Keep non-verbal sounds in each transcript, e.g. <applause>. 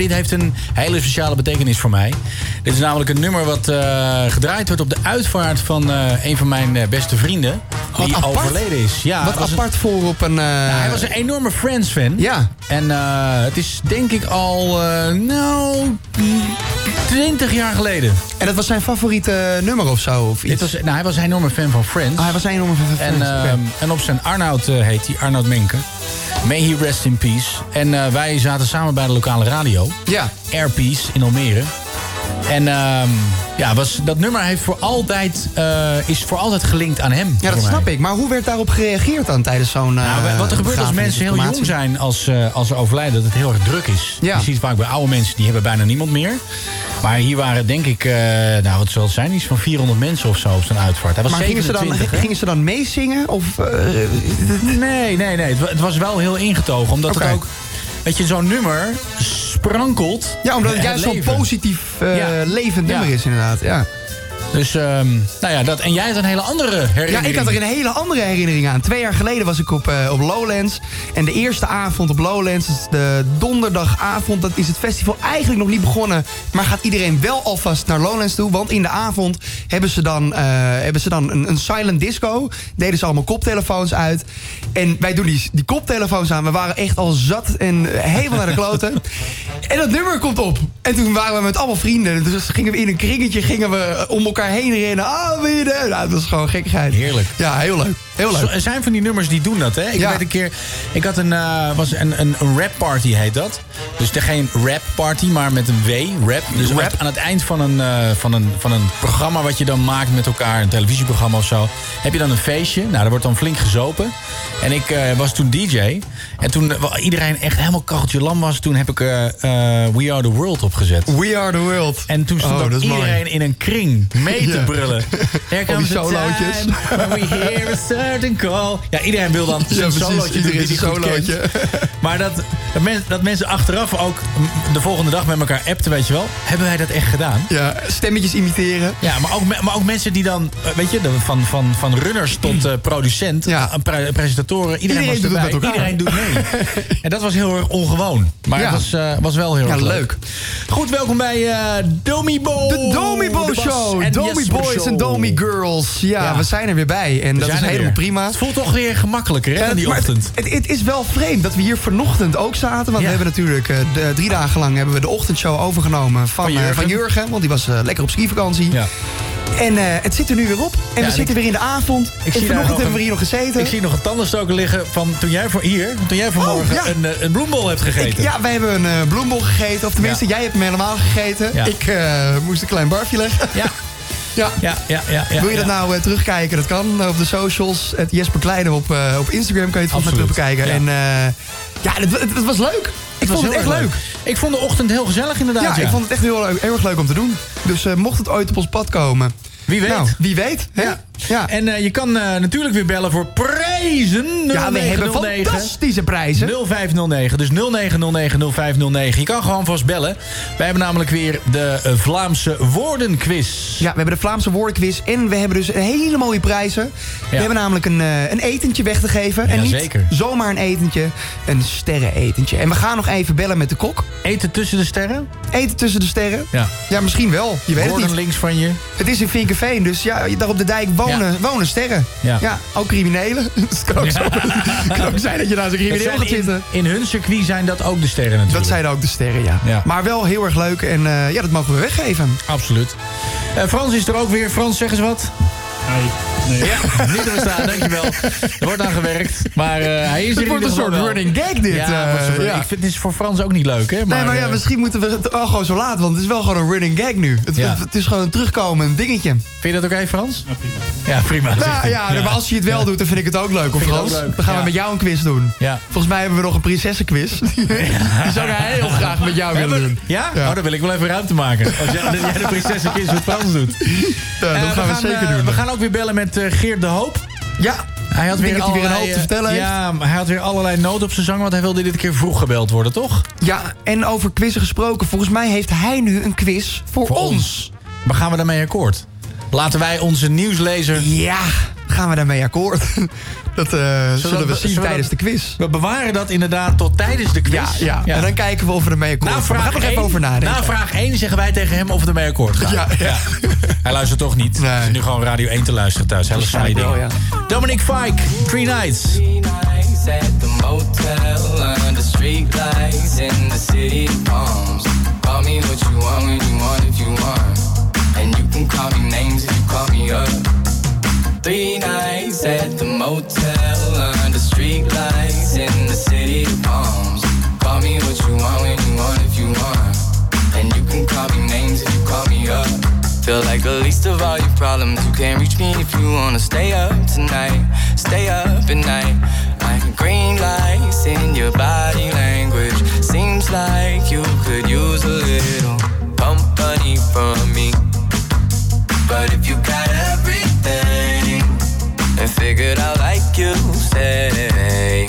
dit heeft een hele speciale betekenis voor mij. Dit is namelijk een nummer wat eh, gedraaid wordt op de uitvaart van eh, een van mijn eh, beste vrienden. Wat die apart. overleden is. Ja, Wat een- apart voor op een... nou, hij was een enorme Friends-fan. Ja. En het is denk ik al, nou, 20 jaar geleden. En dat was zijn favoriete nummer of zo? Of iets? Dit was, nou, hij was een enorme fan van Friends. Ah, hij was een enorme fan van En, Friends, oké. ehm, en op zijn Arnoud heet hij, Arnoud Menke. May he rest in peace. En eh, wij zaten samen bij de lokale radio. Ja. Airpeace in Almere. En ehm, ja, was, dat nummer heeft voor altijd, eh, is voor altijd gelinkt aan hem. Ja, dat mij. snap ik. Maar hoe werd daarop gereageerd dan tijdens zo'n... Nou, wat er gebeurt als mensen heel jong zijn als, als ze overlijden, dat het heel erg druk is. Ja. Je ziet vaak bij oude mensen, die hebben bijna niemand meer. Maar hier waren denk ik, eh, nou wat zal het zijn, iets van 400 mensen of zo op zijn uitvaart. Hij was Maar gingen ze, dan, 27, gingen ze dan meezingen? Of, eh, Nee, nee, nee. Het, wa- het was wel heel ingetogen. Omdat het ook, weet je, zo'n nummer sprankelt. ja, omdat het het juist zo'n positief eh, Ja. levend Ja. nummer is inderdaad. Ja. Dus, ehm, nou ja, dat. En jij had een hele andere Ja, herinnering. ik had er een hele andere herinnering aan. Twee jaar geleden was ik op, eh, op Lowlands. En de eerste avond op Lowlands, dus de donderdagavond... dat is het festival eigenlijk nog niet begonnen. Maar gaat iedereen wel alvast naar Lowlands toe. Want in de avond hebben ze dan, eh, hebben ze dan een, een silent disco. Deden ze allemaal koptelefoons uit. En wij doen die, die koptelefoons aan. We waren echt al zat en helemaal naar de kloten. <laughs> En dat nummer komt op. En toen waren we met allemaal vrienden. Dus gingen we in een kringetje gingen we om elkaar heen rennen. Ah, wie? Nou, dat was gewoon gekkigheid. Heerlijk. Ja, heel leuk. Heel Zo- leuk. Er zijn van die nummers die doen dat, hè? Ik Ja. weet een keer, ik had een, eh, was een, een, een rap party heet dat. Dus er geen rap party, maar met een W, rap. Dus Rap. Aan, het eind van een, eh, van, een, van een programma wat je dan maakt met elkaar, een televisieprogramma of zo, heb je dan een feestje. Nou, daar wordt dan flink gezopen. En ik eh, was toen DJ. En toen iedereen echt helemaal kacheltje lam was, toen heb ik We Are The World opgezet. We are the world. En toen stond Oh, dat mooi. iedereen in een kring mee te brullen. <laughs> Comes a solootjes. time we hear a call. Ja, iedereen wil dan <laughs> Ja, precies. solootje doen. <laughs> Maar dat, dat, men- dat mensen achteraf ook de volgende dag met elkaar appten, weet je wel. Hebben wij dat echt gedaan? Ja, stemmetjes imiteren. Ja, maar ook, maar ook mensen die dan, eh, weet je, van, van, van runners tot eh, producent, Ja. pre- presentatoren, iedereen, Iedereen was doet erbij. elkaar. Iedereen doet mee. <laughs> en dat was heel erg ongewoon. Maar Ja. het was, eh, was wel heel erg leuk. leuk. Goed, welkom bij eh Domi Bo. De Domi Bo De Bas Show. Domi Boys en Domi Girls. Ja, we zijn er weer bij. En We dat zijn is helemaal. Prima. Het voelt toch weer gemakkelijker, hè, Ja, die ochtend. Het, het is wel vreemd dat we hier vanochtend ook zaten. Want Ja. we hebben natuurlijk eh, de, drie dagen lang hebben we de ochtendshow overgenomen van, Van eh, Jurgen. van Jurgen. Want die was eh, lekker op skivakantie. Ja. En het zit er nu weer op. En Ja, we en zitten ik- weer in de avond. zie en vanochtend nog hebben een- we hier nog gezeten. Ik zie nog een tandenstoker liggen van toen jij voor hier, toen jij vanmorgen Oh, ja. een, een bloembol hebt gegeten. Ik- ja, wij hebben een eh, bloembol gegeten. Of tenminste, Ja. jij hebt hem helemaal gegeten. Ik moest een klein barfje leggen. ja, <laughs> Ja. ja, ja, ja, ja, Wil je dat ja. nou eh, terugkijken? Dat kan op de socials. Het Jesper Kleine op, eh, op Instagram kan je het volgens mij Absoluut, terug bekijken. ja. En eh, ja, het, het, het was leuk. Ik was vond het echt erg leuk. Ik vond de ochtend heel gezellig inderdaad. Ja, ik vond het echt heel, leuk, heel erg leuk om te doen. Dus mocht het ooit op ons pad komen. Wie weet. Nou, wie weet. Hè? Ja. Ja. En eh, je kan eh, natuurlijk weer bellen voor prijzen. ja, we hebben 0909 fantastische prijzen. 0509, dus 0909-0509. Je kan gewoon vast bellen. Wij hebben namelijk weer de eh, Vlaamse woordenquiz. Ja, we hebben de Vlaamse woordenquiz. En we hebben dus hele mooie prijzen. We hebben namelijk een, een etentje weg te geven. en niet zeker. zomaar een etentje. Een sterrenetentje. En we gaan nog even bellen met de kok. Eten tussen de sterren? Eten tussen de sterren. Ja. Ja, misschien wel. Je weet het niet. links van je. Het is in Vinkenveen, dus ja, daar op de dijk wonen, wonen sterren. Ja. ook criminelen. <laughs> Het kan ook, zo, het kan ook zijn dat je een Dat crimineel gaat zitten. in hun circuit zijn dat ook de sterren natuurlijk. Dat zijn ook de sterren, ja. Maar wel heel erg leuk en eh, ja, dat mogen we weggeven. Absoluut. Eh, Frans is er ook weer. Frans, zeg eens wat. Nee. Ja, <laughs> niet te verstaan, dankjewel. Er wordt aan gewerkt. Maar eh, hij is Het er in wordt een soort wel. running gag dit. Ja, eh, ja. ik vind het is voor Frans ook niet leuk, hè? Maar, nee, maar ja, eh, misschien moeten we het wel gewoon zo laten, want het is wel gewoon een running gag nu. Het, Ja. het is gewoon een terugkomend dingetje. Vind je dat oké, Frans? Ja, prima. Ja, Nou hij. ja, maar als je het wel doet, dan vind ik het ook leuk, ik Frans? leuk, Dan gaan ja. we met jou een quiz doen. Ja. Volgens mij hebben we nog een prinsessenquiz. <laughs> Die zou ik heel graag met jou willen doen. Ja? Ja. Oh, dan wil ik wel even ruimte maken. Als jij, jij de prinsesenkind met Frans doet. Ja, dat gaan we, zeker doen. We gaan ook weer bellen met eh, Geert de Hoop. Ja, Hij had weer, weer een hoop te vertellen eh, heeft. Ja, maar hij had weer allerlei noten op zijn zang, want hij wilde dit keer vroeg gebeld worden, toch? Ja, en over quizzen gesproken. Volgens mij heeft hij nu een quiz voor, Voor ons. ons. Maar gaan we daarmee akkoord? Laten wij onze nieuwslezer... Ja, gaan we daarmee akkoord. Dat uh, zullen we zien tijdens de quiz. We bewaren dat inderdaad tot tijdens de quiz. Ja, ja. ja. en dan kijken we of we ermee akkoord gaan. Daar gaan we even over nadenken. Na vraag 1 zeggen wij tegen hem of we ermee akkoord gaan. Ja, ja. Hij luistert toch niet. Nee. Hij is nu gewoon Radio 1 te luisteren thuis. Hele saaie ding. ja. Dominic Fike, Three Nights. Three nights at the motel under street lights in the city of palms. Call me what you want when you want if you want. And you can call me names if you call me up. Three nights at the motel under street lights in the city of palms. Call me what you want when you want if you want. And you can call me names if you call me up. Feel like the least of all your problems. You can't reach me if you wanna stay up tonight. Stay up at night. Like green lights in your body language. Seems like you could use a little company from me. But if you got everything and figured out like you say,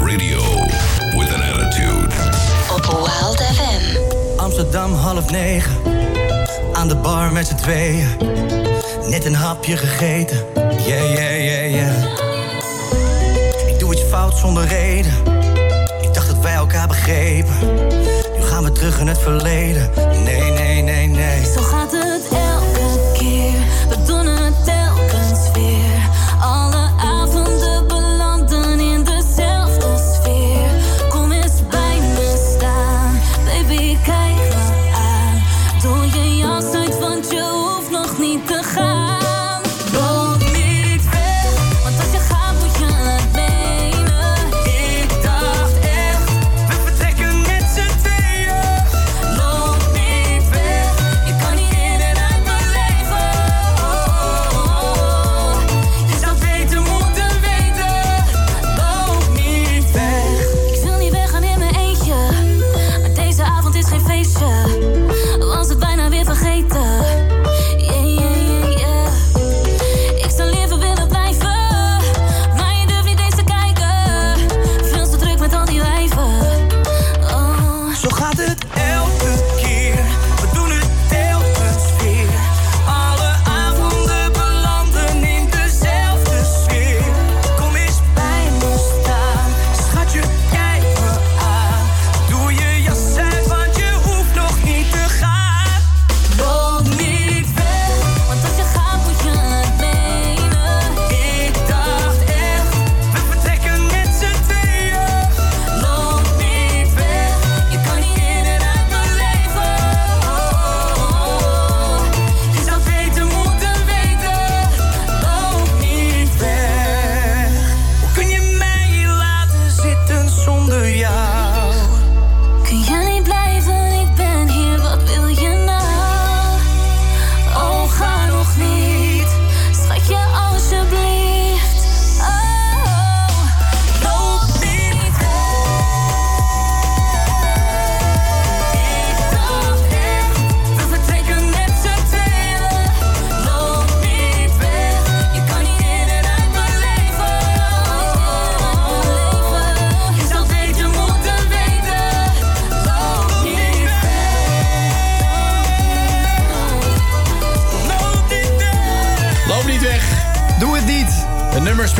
Radio with an attitude. op Wild FM. Amsterdam half negen. Aan de bar met z'n tweeën. Net een hapje gegeten. Yeah, yeah, yeah, yeah. Ik doe iets fout zonder reden. Ik dacht dat wij elkaar begrepen. Nu gaan we terug in het verleden. Nee, nee, nee, nee. Zo gaat het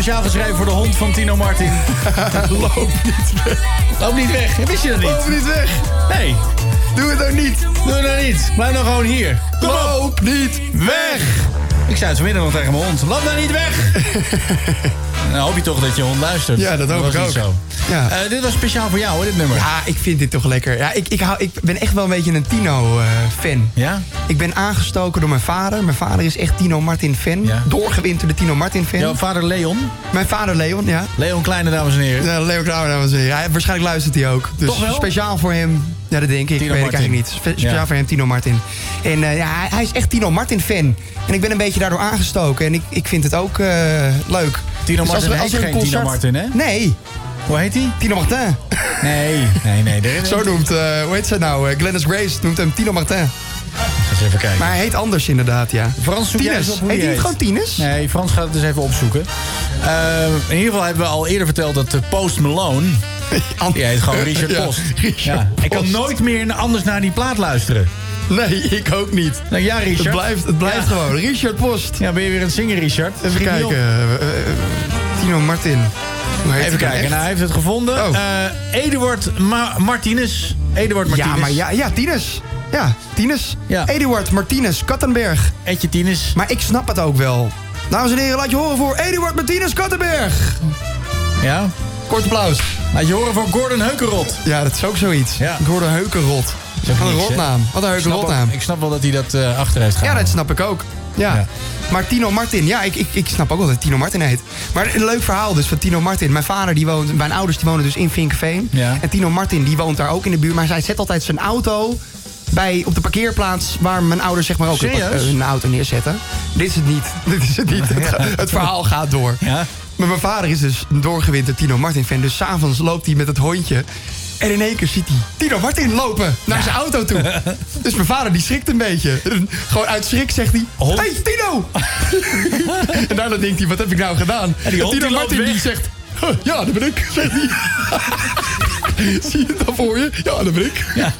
speciaal geschreven voor de hond van Tino Martin. <laughs> Loop niet weg. Loop niet weg. Wist je dat Loop niet? niet weg. Nee, Doe het nou niet. doe dat niet. Blijf nou gewoon hier. Kom op. Loop niet Weg! Ik zei het vanmiddag nog tegen mijn hond. Loop nou niet weg! En <laughs> dan hoop je toch dat je hond luistert. Ja, dat hoop ik niet ook. Zo. Ja. Eh, dit was speciaal voor jou, hè, dit nummer. Ja, ik vind dit toch lekker. Ja, ik, ik, hou, ik ben echt wel een beetje een Tino-fan. Ja? ik ben aangestoken door mijn vader. Mijn vader is echt Tino Martin-fan. Ja. Doorgewinterde Tino Martin-fan. Jouw vader Leon. Mijn vader Leon, ja. Leon Kleine, dames en heren. Ja, Leo Klauwer, dames en heren. Ja, waarschijnlijk luistert hij ook. Dus Toch wel? speciaal voor hem. Ja, dat denk ik. Tino weet ik Martin. eigenlijk niet. Spe- Speciaal Ja. voor hem, Tino Martin. En eh, ja, hij, hij is echt Tino Martin-fan. En ik ben een beetje daardoor aangestoken. En ik, ik vind het ook eh, leuk. Tino Dus Martin als er een geen Tino Martin, hè? Nee, Hoe heet hij? Tino Martin. Nee, nee, nee. Er Zo noemt, eh, hoe heet ze nou? Eh, Glennis Grace noemt hem Tino Martin. Ga eens even kijken. Maar hij heet anders inderdaad, ja. Frans, Tines. op hoe Heet hij niet gewoon Tines? Nee, Frans gaat het dus even opzoeken. Eh, in ieder geval hebben we al eerder verteld dat eh, Post Malone... <laughs> Die heet gewoon Richard Ja, Post. <laughs> Richard ja. Ik kan nooit meer anders naar die plaat luisteren. Nee, ik ook niet. Nou ja, Richard. Het blijft, het blijft Ja. gewoon. Richard Post. Ja, ben je weer aan het zingen, Richard? Even kijken. Tino Martin. Hoe heet Even kijken, echt? nou, hij heeft het gevonden. Oh. Eh, Eduard Ma Martinez. Eduard Martinez. Ja, maar ja, ja, Tines. Ja, Tines. Ja. Eduard Martinez Kattenberg. Etje Tines. Maar ik snap het ook wel. Dames en heren, laat je horen voor Eduard Martinez Kattenberg. Ja. Kort applaus. Laat je horen voor Gordon Heukerot. Ja, dat is ook zoiets. Ja. Gordon Heukenrot. Wat een rotnaam. Wat een ook- ik snap wel dat hij dat eh, achter heeft Ja, gehaald. dat snap ik ook. Ja. Ja. Maar Tino Martin, ja, ik, ik, ik snap ook wel dat Tino Martin heet. Maar een leuk verhaal dus van Tino Martin. Mijn vader, die woont, mijn ouders die wonen dus in Vinkveen. Ja. En Tino Martin, die woont daar ook in de buurt. Maar hij zet altijd zijn auto bij, op de parkeerplaats waar mijn ouders zeg maar ook hun auto neerzetten. Dit is het niet. <laughs> Dit is het niet. Het, <laughs> het verhaal gaat door. Ja. Maar mijn vader is dus een doorgewinterd Tino Martin fan. Dus s'avonds loopt hij met het hondje. En in één keer ziet hij Tino Martin lopen naar zijn auto toe. <laughs> Dus mijn vader die schrikt een beetje. En Gewoon uit schrik zegt hij... Hey Tino! <laughs> en daarna denkt hij, wat heb ik nou gedaan? En die hond Tino die Martin die zegt... "Huh, <laughs> Ja, dat ben ik, <laughs> zegt hij. <laughs> Zie je het dan voor je? Ja, dat ben ik. Ja.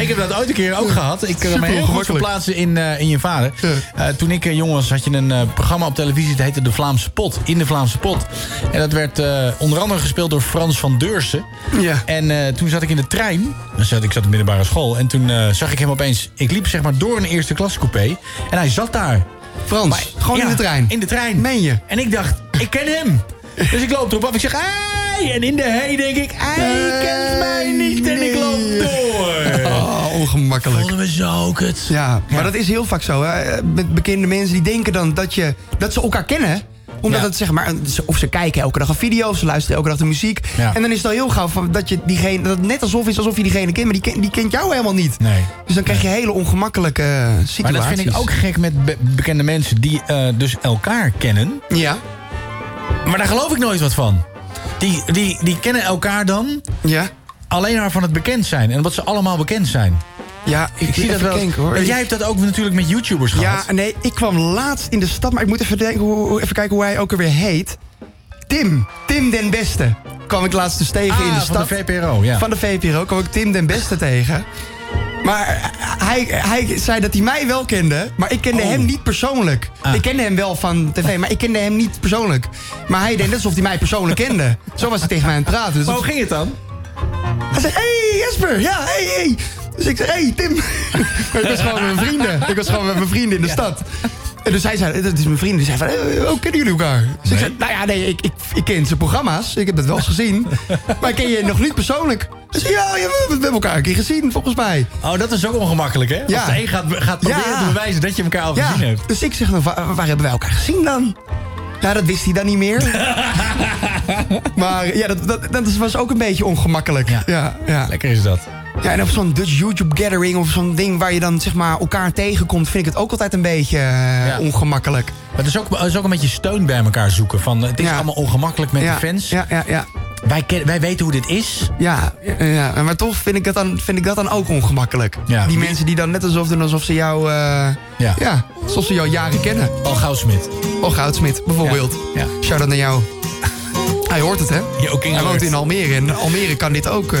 Ik heb dat ooit een keer ook gehad. Ik kan me heel goed verplaatsen in, eh, in je vader. Eh, toen ik eh, jong was, had je een programma op televisie... dat heette De Vlaamse Pot. In de Vlaamse Pot. En dat werd onder andere gespeeld door Frans van Deursen. Ja. En toen zat ik in de trein. Ik zat in de middelbare school. En toen zag ik hem opeens... Ik liep zeg maar door een eerste klasse coupé. En hij zat daar. Frans, gewoon Ja, in de trein. In de trein. Meen je? En ik dacht, ik ken hem. Dus ik loop erop af. Ik zeg, hey! En in de hey denk ik, hij kent mij niet. En ik loop door. Oh, ongemakkelijk. Vonden we zo kut. Ja, maar dat is heel vaak zo. Hè? Met bekende mensen die denken dan dat, je, dat ze elkaar kennen. Omdat Ja. het zeg maar, of ze kijken elke dag een video, of ze luisteren elke dag de muziek. Ja. En dan is het al heel gauw van dat je diegene, dat het net alsof is alsof je diegene kent, maar die, ken- die kent jou helemaal niet. Nee. Dus dan krijg je hele ongemakkelijke eh, situaties. Maar dat vind ik ook gek met be- bekende mensen die eh, dus elkaar kennen. Ja, Maar daar geloof ik nooit wat van. Die, die, die kennen elkaar dan ja, alleen maar van het bekend zijn. En wat ze allemaal bekend zijn. ja. Ik zie dat wel. Denken, hoor. Want jij hebt dat ook natuurlijk met YouTubers gehad. Ja, nee, ik kwam laatst in de stad, maar ik moet even, denken, hoe, even kijken hoe hij ook alweer heet. Tim, Tim den Beste. Kwam ik laatst dus tegen Ah, in de van stad. de VPRO, ja. Van de VPRO kwam ik Tim den Beste tegen. Maar hij, hij zei dat hij mij wel kende, maar ik kende Oh. hem niet persoonlijk. Ah. Ik kende hem wel van tv, maar ik kende hem niet persoonlijk. Maar hij deed net alsof hij mij persoonlijk kende. Zo was hij tegen mij aan het praten. Dus Maar hoe ging het dan? hij zei, hey Jesper, ja, hey, hey. Dus ik zei, hey Tim. <laughs> Ik was gewoon met mijn vrienden. Ik was gewoon met mijn vrienden in de stad. En dus hij zei, dat is mijn vriend. Die zei van, eh, oh, kennen jullie elkaar? Dus ik zei, nou ja, nee, ik, ik, ik ken zijn programma's. Ik heb dat wel eens gezien. <laughs> Maar ik ken je nog niet persoonlijk. Dus ja, ja, we, we hebben elkaar een keer gezien, volgens mij. Oh, dat is ook ongemakkelijk, hè? Ja. De een gaat, gaat proberen Ja. te bewijzen dat je elkaar al Ja, gezien hebt. dus ik zeg, nou, waar, waar hebben wij elkaar gezien dan? Ja, dat wist hij dan niet meer. <laughs> maar ja, dat, dat, dat was ook een beetje ongemakkelijk. Ja. ja. ja. Lekker is dat. Ja, en op zo'n Dutch YouTube Gathering of zo'n ding waar je dan zeg maar elkaar tegenkomt, vind ik het ook altijd een beetje eh, Ja. ongemakkelijk. Maar het is ook, het is ook een beetje steun bij elkaar zoeken. Van, het is Ja. allemaal ongemakkelijk met ja, de fans. Ja, ja, ja. Wij, ken- wij weten hoe dit is. Ja, ja, maar toch vind ik dat dan, vind ik dat dan ook ongemakkelijk. Die mensen die dan net alsof doen alsof ze jou, eh, Ja. alsof ze jou jaren kennen. Paul Goudsmit. Oh, Goudsmit, bijvoorbeeld. Ja. Shout-out naar jou. Hij hoort het, hè? Ja, ook in Hij woont in Almere en Almere kan dit ook eh,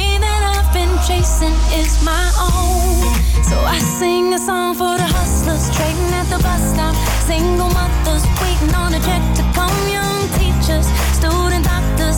chasing is my own. So I sing a song for the hustlers trading at the bus stop. Single mothers waiting on a check to come. Young teachers, student doctors,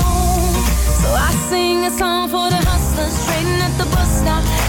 Sing a song for the hustlers trading at the bus stop.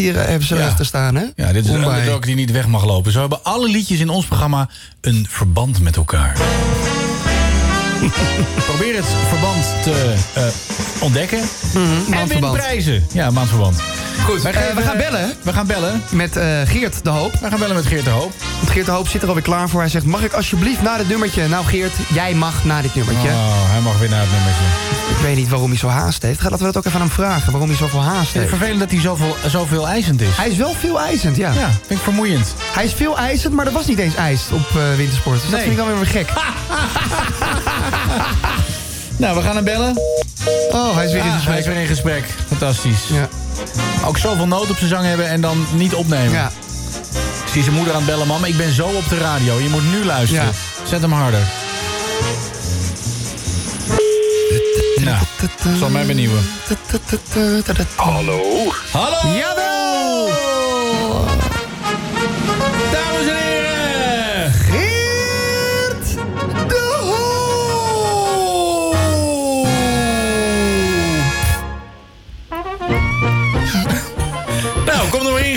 Hier, hebben ze Ja. achter staan, hè? Ja, dit is een underdog die niet weg mag lopen. Zo hebben alle liedjes in ons programma een verband met elkaar. <laughs> Probeer het verband te eh, ontdekken. en win maandverband. prijzen. Ja, maandverband. Goed, Wij eh, we gaan bellen We gaan bellen. met eh, Geert de Hoop. We gaan bellen met Geert de Hoop. Want Geert de Hoop zit er alweer klaar voor. Hij zegt, mag ik alsjeblieft naar dit nummertje? Nou Geert, jij mag naar dit nummertje. Oh, hij mag weer naar het nummertje. Ik weet niet waarom hij zo haast heeft. Laten we dat ook even aan hem vragen, waarom hij zoveel haast Het is heeft. vervelend dat hij zoveel, zoveel eisend is. Hij is wel veel eisend, ja. Ja, vind ik vermoeiend. Hij is veel eisend, maar er was niet eens ijs op eh, wintersport. Dus dat vind ik dan weer weer gek. <laughs> Nou, we gaan hem bellen. Oh, hij is weer in Ah, zijn hij is gesprek. weer in gesprek. Fantastisch. Ja. Ook zoveel nood op zijn zang hebben en dan niet opnemen. ja. Zie zijn moeder aan het bellen. Mama, ik ben zo op de radio. Je moet nu luisteren. Ja. Zet hem harder. Nou, zal mij benieuwen. Hallo. Hallo! Jawel!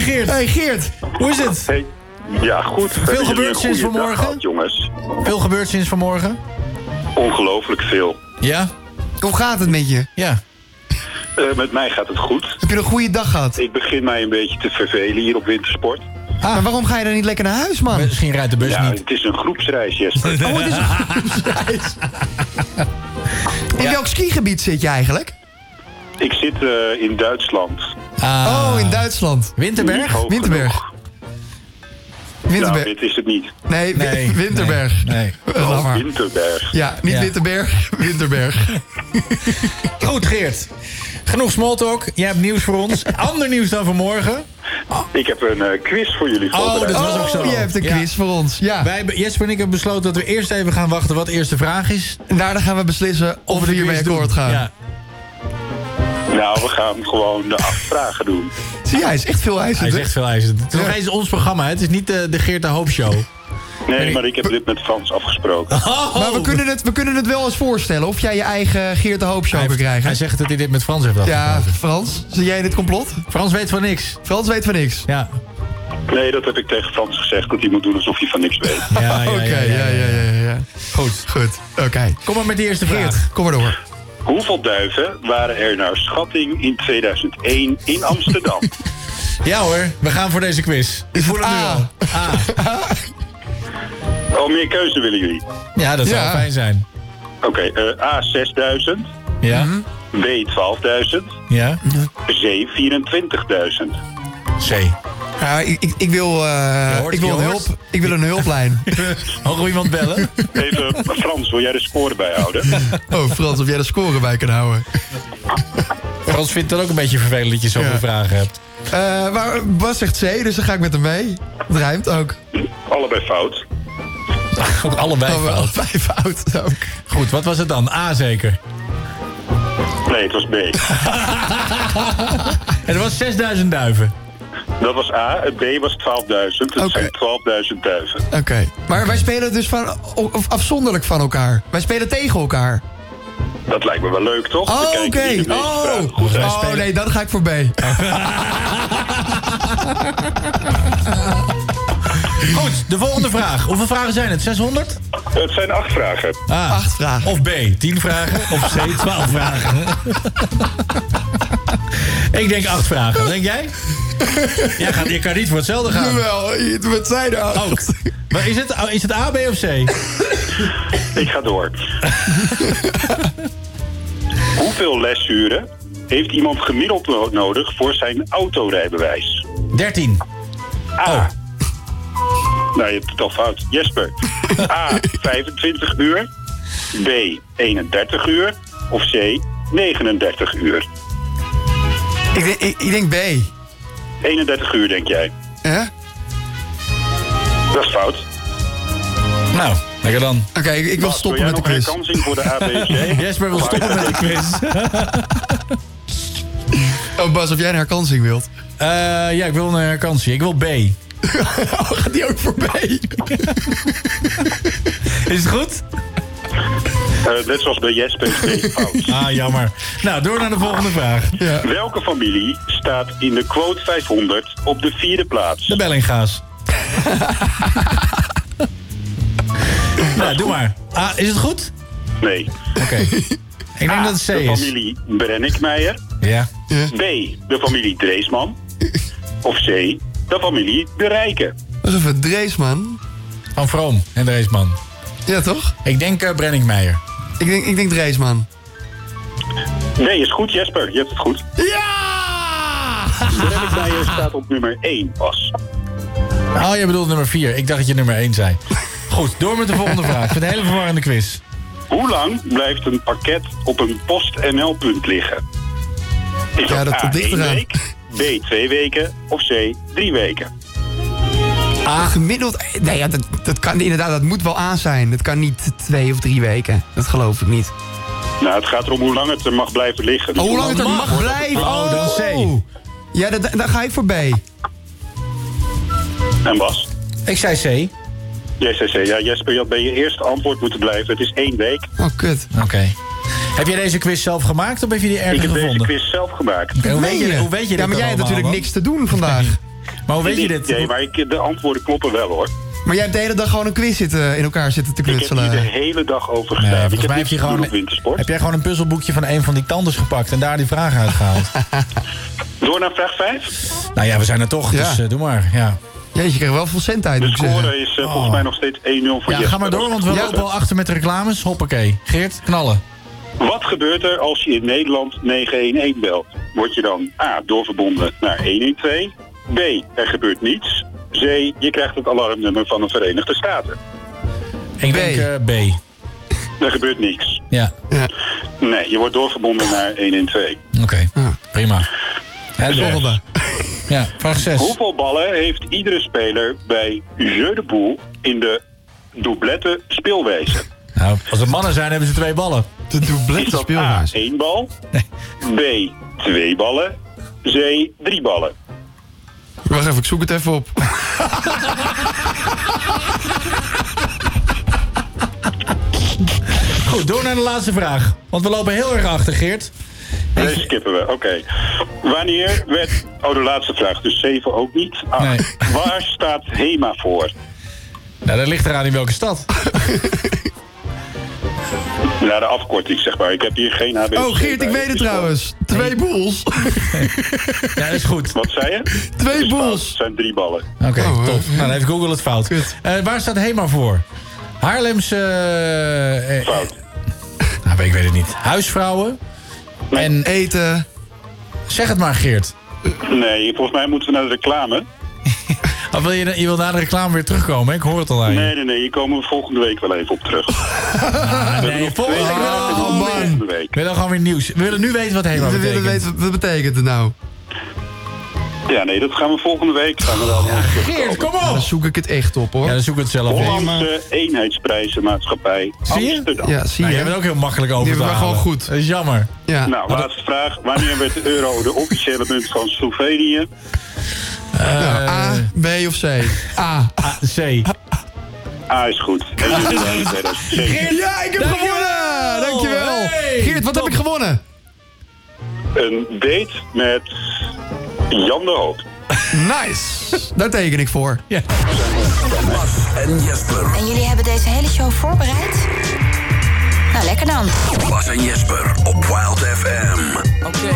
Geert. Hey Geert, Hoe is het? Hey. Ja, goed. Jullie gebeurd sinds vanmorgen? gehad, jongens. Veel gebeurd sinds vanmorgen? Ongelooflijk veel. Ja? hoe gaat het met je? Ja. Eh, met mij gaat het goed. Heb je een goede dag gehad? Ik begin mij een beetje te vervelen hier op wintersport. Ah, Maar waarom ga je dan niet lekker naar huis, man? misschien rijdt de bus Ja, niet. het is een groepsreis, Jesper. <laughs> Oh, het is een groepsreis. <laughs> In welk skigebied zit je eigenlijk? Ik zit eh, in Duitsland. Ah, Oh, in Duitsland. Winterberg? Winterberg. Winterberg. Dit is het niet. Nee, Nee, Winterberg. nee, Oh. Winterberg. Ja, niet Ja. Winterberg, <laughs> Winterberg. <laughs> Goed, Geert. Genoeg smalltalk. Jij hebt nieuws voor ons. <laughs> Ander nieuws dan vanmorgen. Ik heb een eh, quiz voor jullie Oh, dat was ook zo. Oh, je hebt een Ja. quiz voor ons. Ja. Wij, Jesper en ik hebben besloten dat we eerst even gaan wachten wat de eerste vraag is. En daarna gaan we beslissen of, we hiermee akkoord gaan. Ja. Nou, we gaan gewoon de acht vragen doen. Zie jij, hij is echt veel Hij eisend. is hè? echt veel eisend. Het is nog Ja. eens ons programma. hè. Het is niet de, de Geert de Hoop Show. Nee, maar ik heb dit met Frans afgesproken. Oh. Maar we kunnen, het, we kunnen het wel eens voorstellen of jij je eigen Geert de Hoop show hij, krijgen. hij zegt dat hij dit met Frans heeft ja, afgesproken. Frans, zie jij in dit complot? Frans weet van niks. Frans weet van niks. Ja. Nee, dat heb ik tegen Frans gezegd, dat hij moet doen alsof hij van niks weet. Ja, ja, Oké, ja, ja, ja, ja, ja. Goed. Goed, oké. Kom maar met de eerste Geert, vraag. kom maar door. Hoeveel duiven waren er naar schatting in 2001 in Amsterdam? <laughs> Ja hoor, we gaan voor deze quiz. Ik voel hem nu A? al. <laughs> Oh, meer keuze willen jullie? Ja, dat zou Ja. fijn zijn. Oké, eh, A 6000, Ja? B 12.000, Ja? C 24.000. C. Ja, ik, ik, ik wil, eh, hoort- ik, wil een hulp, ik wil een hulplijn. <laughs> Mogen we iemand bellen? Even, Frans, wil jij de score bijhouden? <laughs> Oh, Frans, of jij de score bij kan houden. Frans vindt het ook een beetje vervelend dat je zoveel Ja. vragen hebt. Eh, maar Bas zegt C, dus dan ga ik met hem mee. Het rijmt ook. Allebei fout. <laughs> Ook allebei Oh, fout. Allebei fout ook. Goed, wat was het dan? A zeker. Nee, het was B. Het was 6000 duiven. Dat was A. Het B was 12.000. Het Oké. zijn 12.000 duiven. Oké. Maar wij spelen dus van, afzonderlijk van elkaar. Wij spelen tegen elkaar. Dat lijkt me wel leuk, toch? Oh, oké. Oh. goed oh nee, dan ga ik voor B. <laughs> <laughs> Goed, de volgende vraag. Hoeveel vragen zijn het? 600? Het zijn acht vragen. A. Acht vragen. Of B, 10 vragen. Of C, 12 vragen. <laughs> Ik denk 8 vragen. Wat denk jij? Jij gaat, je kan niet voor hetzelfde gaan. Jawel, wat zijn er Ook. Maar is, het, is het A, B of C? Ik ga door. Hoeveel lesuren heeft iemand gemiddeld no- nodig voor zijn autorijbewijs? 13. A. Oh. Nou, je hebt het al fout. Jesper. A. <laughs> 25 uur. B. 31 uur. Of C. 39 uur. Ik, denk- ik, ik denk B. 31 uur, denk jij. Hè? Dat is fout. Nou, lekker dan. Oké, ik, ik wil stoppen wil met de jij nog quiz. herkansing voor de ABC? <laughs> Jesper wil stoppen met de quiz. <laughs> Oh Bas, of jij een herkansing wilt. Eh, ja, ik wil een herkansie. Ik wil B. <laughs> Oh, gaat die ook voor B? Is het goed? Eh, net zoals bij Jesper fout. <laughs> Ah, jammer. Nou, door naar de volgende vraag. Ja. Welke familie staat in de quote 500 op de vierde plaats? De Bellinga's. <laughs> nou, doe maar. Ah, is het goed? Nee. Oké. Ik denk A, dat het C de is. familie Brennickmeijer. Ja. B, de familie Dreesman. Of C, de familie De Rijken. Wacht even, Dreesman. Van Vroom en Dreesman. Ja, toch? Ik denk uh, Brenningmeijer. Ik denk, ik denk Dreesman. Nee, is goed Jesper, je hebt het goed. Ja! Brennickmeijer staat op nummer 1 pas. Oh, je bedoelt nummer 4. Ik dacht dat je nummer 1 zei. Goed, door met de volgende vraag. Ik vind het een hele verwarrende quiz. Hoe lang blijft een pakket op een PostNL-punt liggen? Is Ja, dat, dat- A, dat ligt één eraan. week, B, twee weken of C, drie weken? Ah, gemiddeld... Nee, ja, dat, dat kan inderdaad, dat moet wel aan zijn. Dat kan niet twee of drie weken. Dat geloof ik niet. Nou, het gaat erom hoe lang het er mag blijven liggen. Oh, hoe lang het er mag. mag blijven. Oh, dan C. Ja, dat- dan ga ik voor B. En Bas? Ik zei C. Jij zei C. Ja, Jesper, je had bij je eerste antwoord moeten blijven. Het is één week. Oh, kut. Oké. Heb jij deze quiz zelf gemaakt of heb je die Ik ergens heb deze gevonden? quiz zelf gemaakt. Hoe, weet je, hoe weet je Ja, maar jij hebt natuurlijk niks te doen vandaag. Maar hoe weet je dit? Nee, maar ik, de antwoorden kloppen wel hoor. Maar jij hebt de hele dag gewoon een quiz zitten, in elkaar zitten te Ik heb hier de knutselen. hele dag over Nee, gedaan. ik volgens heb mij heb niets je, gewoon, wintersport. heb jij gewoon een puzzelboekje van een van die tandes gepakt en daar die vragen uitgehaald. <laughs> Door naar vraag 5. nou ja, we zijn er toch, Ja. dus eh, doe maar. Ja, Jeetje, je krijgt wel veel cent uit, De ik score is eh, volgens mij nog steeds 1-0 voor ja Jesper. ga maar door, want we Ja. lopen al achter met de reclames. Hoppakee. Geert, knallen. Wat gebeurt er als je in Nederland 911 belt? Word je dan A. doorverbonden naar 112? B. Er gebeurt niets. C. Je krijgt het alarmnummer van de Verenigde Staten. Ik denk eh, B. Er gebeurt niks. Ja, Nee, je wordt doorverbonden naar 112. oké. Prima. Ja, Zes. volgende. Ja, vraag 6. Hoeveel ballen heeft iedere speler bij Jeu de Boel in de doublette speelwijze? Nou, als het mannen zijn, hebben ze twee ballen. De Is doublette dat A, speelwijze. één bal? B, twee ballen? C, drie ballen? Wacht even, ik zoek het even op. Goed, door naar de laatste vraag. Want we lopen heel erg achter, Geert. Deze skippen we, oké. Wanneer werd... Oh, de laatste vraag, dus 7 ook niet. Ah, Nee. Waar staat HEMA voor? Nou, dat ligt eraan in welke stad. <laughs> Naar de afkorting, zeg maar. Ik heb hier geen HB. Oh, Geert, ik weet het trouwens. Twee boels. <laughs> Ja, dat is goed. Wat zei je? Twee Het boels. zijn drie ballen. Oké, Oh, top. Nou, dan heeft Google het fout. Eh, waar staat HEMA voor? Haarlemse... eh, eh, Fout. <laughs> nou, ik weet het niet. Huisvrouwen. En Eten. zeg het maar, Geert. Nee, volgens mij moeten we naar de reclame. Of wil je, je wil na de reclame weer terugkomen? hè? Ik hoor het al aan je. Nee, nee, nee. Hier komen we volgende week wel even op terug. <laughs> Ah, nee, volgende week we weer- volgende week. we willen gewoon weer nieuws. We willen nu weten wat HEMA We betekent. willen weten, wat betekent het nou? Ja, nee, dat gaan we volgende week. Gaan we dan Geert, kom Dan op! zoek ik het echt op, hoor. Ja, dan zoek ik het zelf op. Hollandse eenheidsprijzenmaatschappij Zie je? Amsterdam. Ja, zie Nou, je. jij bent ook heel makkelijk over Die te hebben we halen. gewoon goed. Dat is jammer. Ja. Nou, laatste vraag. Wanneer werd de euro de officiële munt van Slovenië? Nou, A, B of C? A. Ah, C. A is goed. 1 januari 2007. Ja, ik heb Dankjewel. gewonnen! Dankjewel. Hey, Geert, wat top. heb ik gewonnen? Een date met Jan de Hoop. Nice. Daar teken ik voor. En Jesper. En jullie hebben deze hele show voorbereid? Nou, lekker dan. Bas en Jesper op Wild FM. Oké,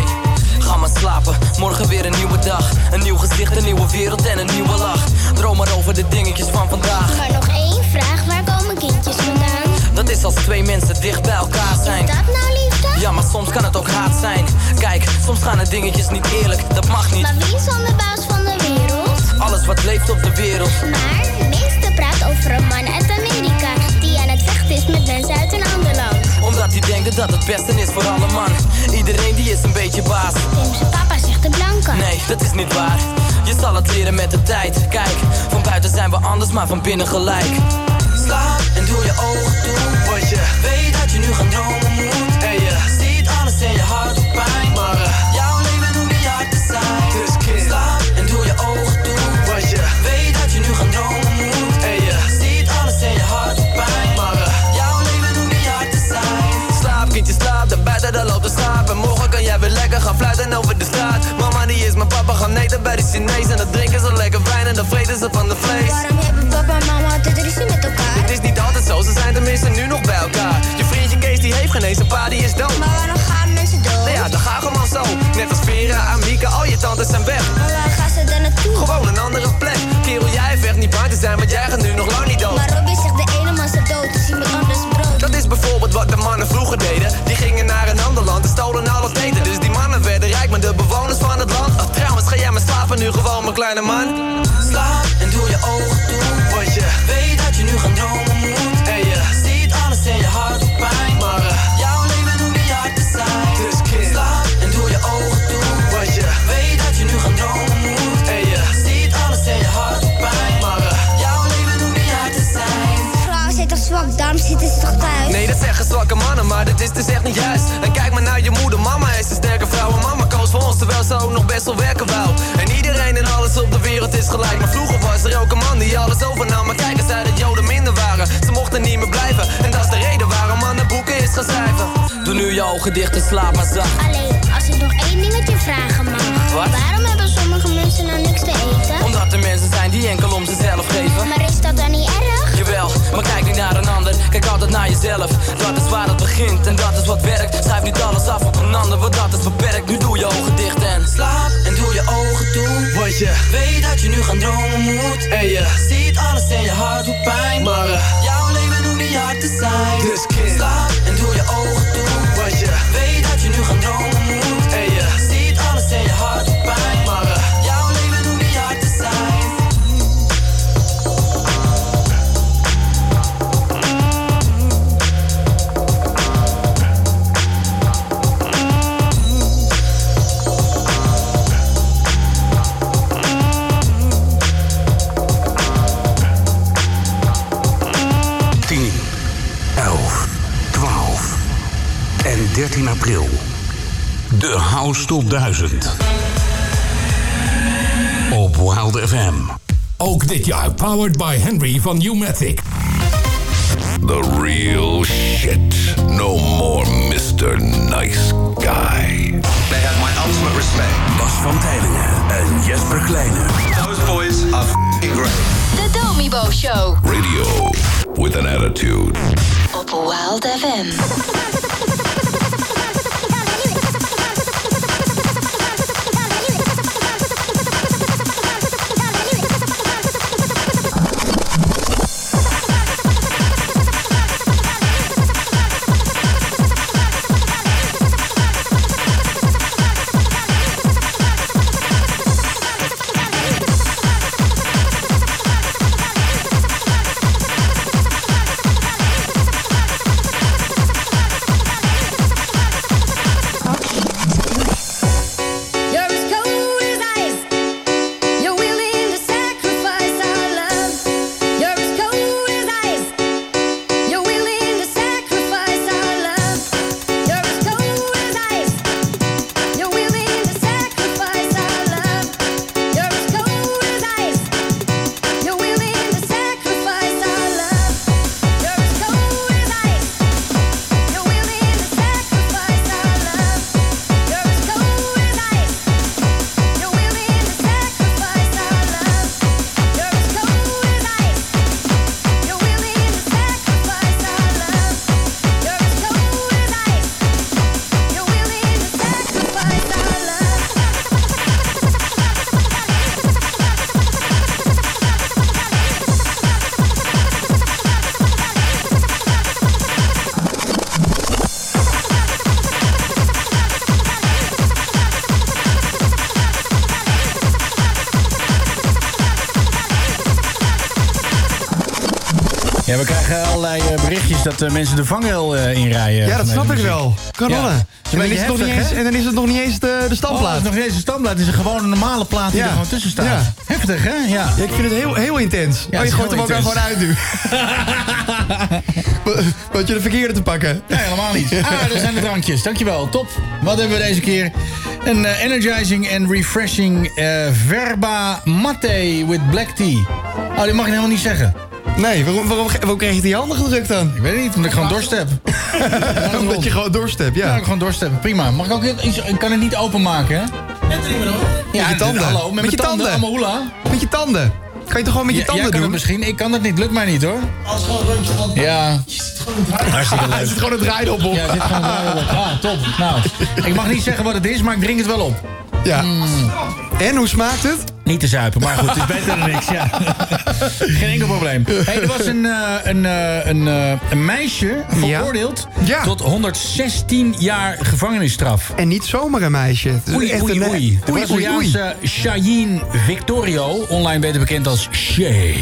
ga maar slapen. Morgen weer een nieuwe dag. Een nieuw gezicht, een nieuwe wereld en een nieuwe lach. Droom maar over de dingetjes van vandaag. Maar nog één vraag, waar komen kindjes vandaan? Dat is als twee mensen dicht bij elkaar zijn. Dat nou liefde? Ja, maar soms kan het ook haat zijn. Kijk, soms gaan de dingetjes niet eerlijk. Dat mag niet. Maar wie is dan de baas van de wereld? Alles wat leeft op de wereld. Maar meeste praat over een man uit Amerika Die aan het vechten is met mensen uit een ander land Omdat die denken dat het beste is voor alle man. Iedereen die is een beetje baas. Zijn papa zegt de blanke Nee, dat is niet waar. Je zal het leren met de tijd. Kijk, van buiten zijn we anders, maar van binnen gelijk. Slaap en doe je ogen toe. Want je weet dat je nu gaan dromen Chinees. En dan drinken ze lekker wijn en dan vreten ze van de vlees. Waarom hebben papa en mama altijd ruzie met elkaar? Het is niet altijd zo, ze zijn tenminste nu nog bij elkaar. Je vriendje Kees die heeft geen eens een pa, die is dood. Maar waarom gaan mensen dood? Nou ja, dat gaat gewoon zo. Net als Vera, Amika, al je tantes zijn weg. Kleine man. Schrijven. Doe nu je ogen dicht en slaap maar zacht. Alleen, als ik nog één dingetje vragen mag Wat? Waarom hebben sommige mensen nou niks te eten? Omdat er mensen zijn die enkel om zichzelf geven. Maar is dat dan niet erg? Jawel, maar kijk niet naar een ander, kijk altijd naar jezelf Dat is waar het begint en dat is wat werkt Schrijf niet alles af op een ander, want dat is beperkt Nu doe je ogen dicht en slaap en doe je ogen toe Want je weet dat je nu gaan dromen moet En je ziet alles in je hart doet pijn Maar eh, hard te zijn Dus kind, slaap en doe je ogen toe. Want je weet dat je nu gaan dromen moet. En je ziet alles in je hart 13 april. De House tot 1000. Op Wild FM. Ook dit jaar powered by Henry van Newmatic. The real shit. No more Mr. Nice Guy. They have my ultimate respect. Bas van Tijlingen en Jesper Kleine. Those boys are f***ing great. De Domibo Show Radio with an attitude. op Wild FM. <laughs> dat eh, mensen de vangrail eh, inrijden. Ja, dat snap ik wel. Kanonnen. Ja. En, dan is het nog niet eens, en dan is het nog niet eens de, de Oh, het is nog niet eens een standplaat. Het is gewoon een normale plaat die Ja. er gewoon tussen staat. Ja. Heftig, hè? Ja. Ik vind het heel, heel intens. Oh, je gooit hem ook gewoon uit nu. <laughs> Wat je de verkeerde te pakken. Nee, helemaal niet. <laughs> Ah, daar zijn de drankjes. Dankjewel. Top. Wat hebben we deze keer? Een eh, energizing en refreshing verba mate with black tea. Oh, die mag ik helemaal niet zeggen. Nee, waarom, waarom, waarom kreeg je die handen gedrukt dan? Ik weet het niet, omdat ik gewoon dorst heb. <laughs> <laughs> Omdat je gewoon dorst hebt, Ja, ja. ik gewoon dorst heb. Prima. Mag ik ook iets... Ik kan het niet openmaken, hè? Ja, Met je tanden. Hallo, met, Met mijn je tanden. tanden. Allemaal hoela. Met je tanden. Kan je toch gewoon met je Ja, tanden jij kan het doen? misschien. Ik kan dat niet. Lukt mij niet, hoor. Als gewoon een rondje van. Ja. Hartstikke <laughs> Hij leuk. zit gewoon het draaien op. Ja, er zit gewoon draaien op. Ah, top. Nou, ik mag niet zeggen wat het is, maar ik drink het wel op. Ja. En, hoe smaakt het? Niet te zuipen, maar goed, <laughs> het is beter dan niks. Ja. <laughs> Geen enkel probleem. Hey, er was een, eh, een, eh, een, eh, een meisje veroordeeld Ja. tot 116 jaar gevangenisstraf. En niet zomaar een meisje. Oei, echt oei, een- oei. De. Braziliaanse Cheyenne Victorio, online beter bekend als Shay...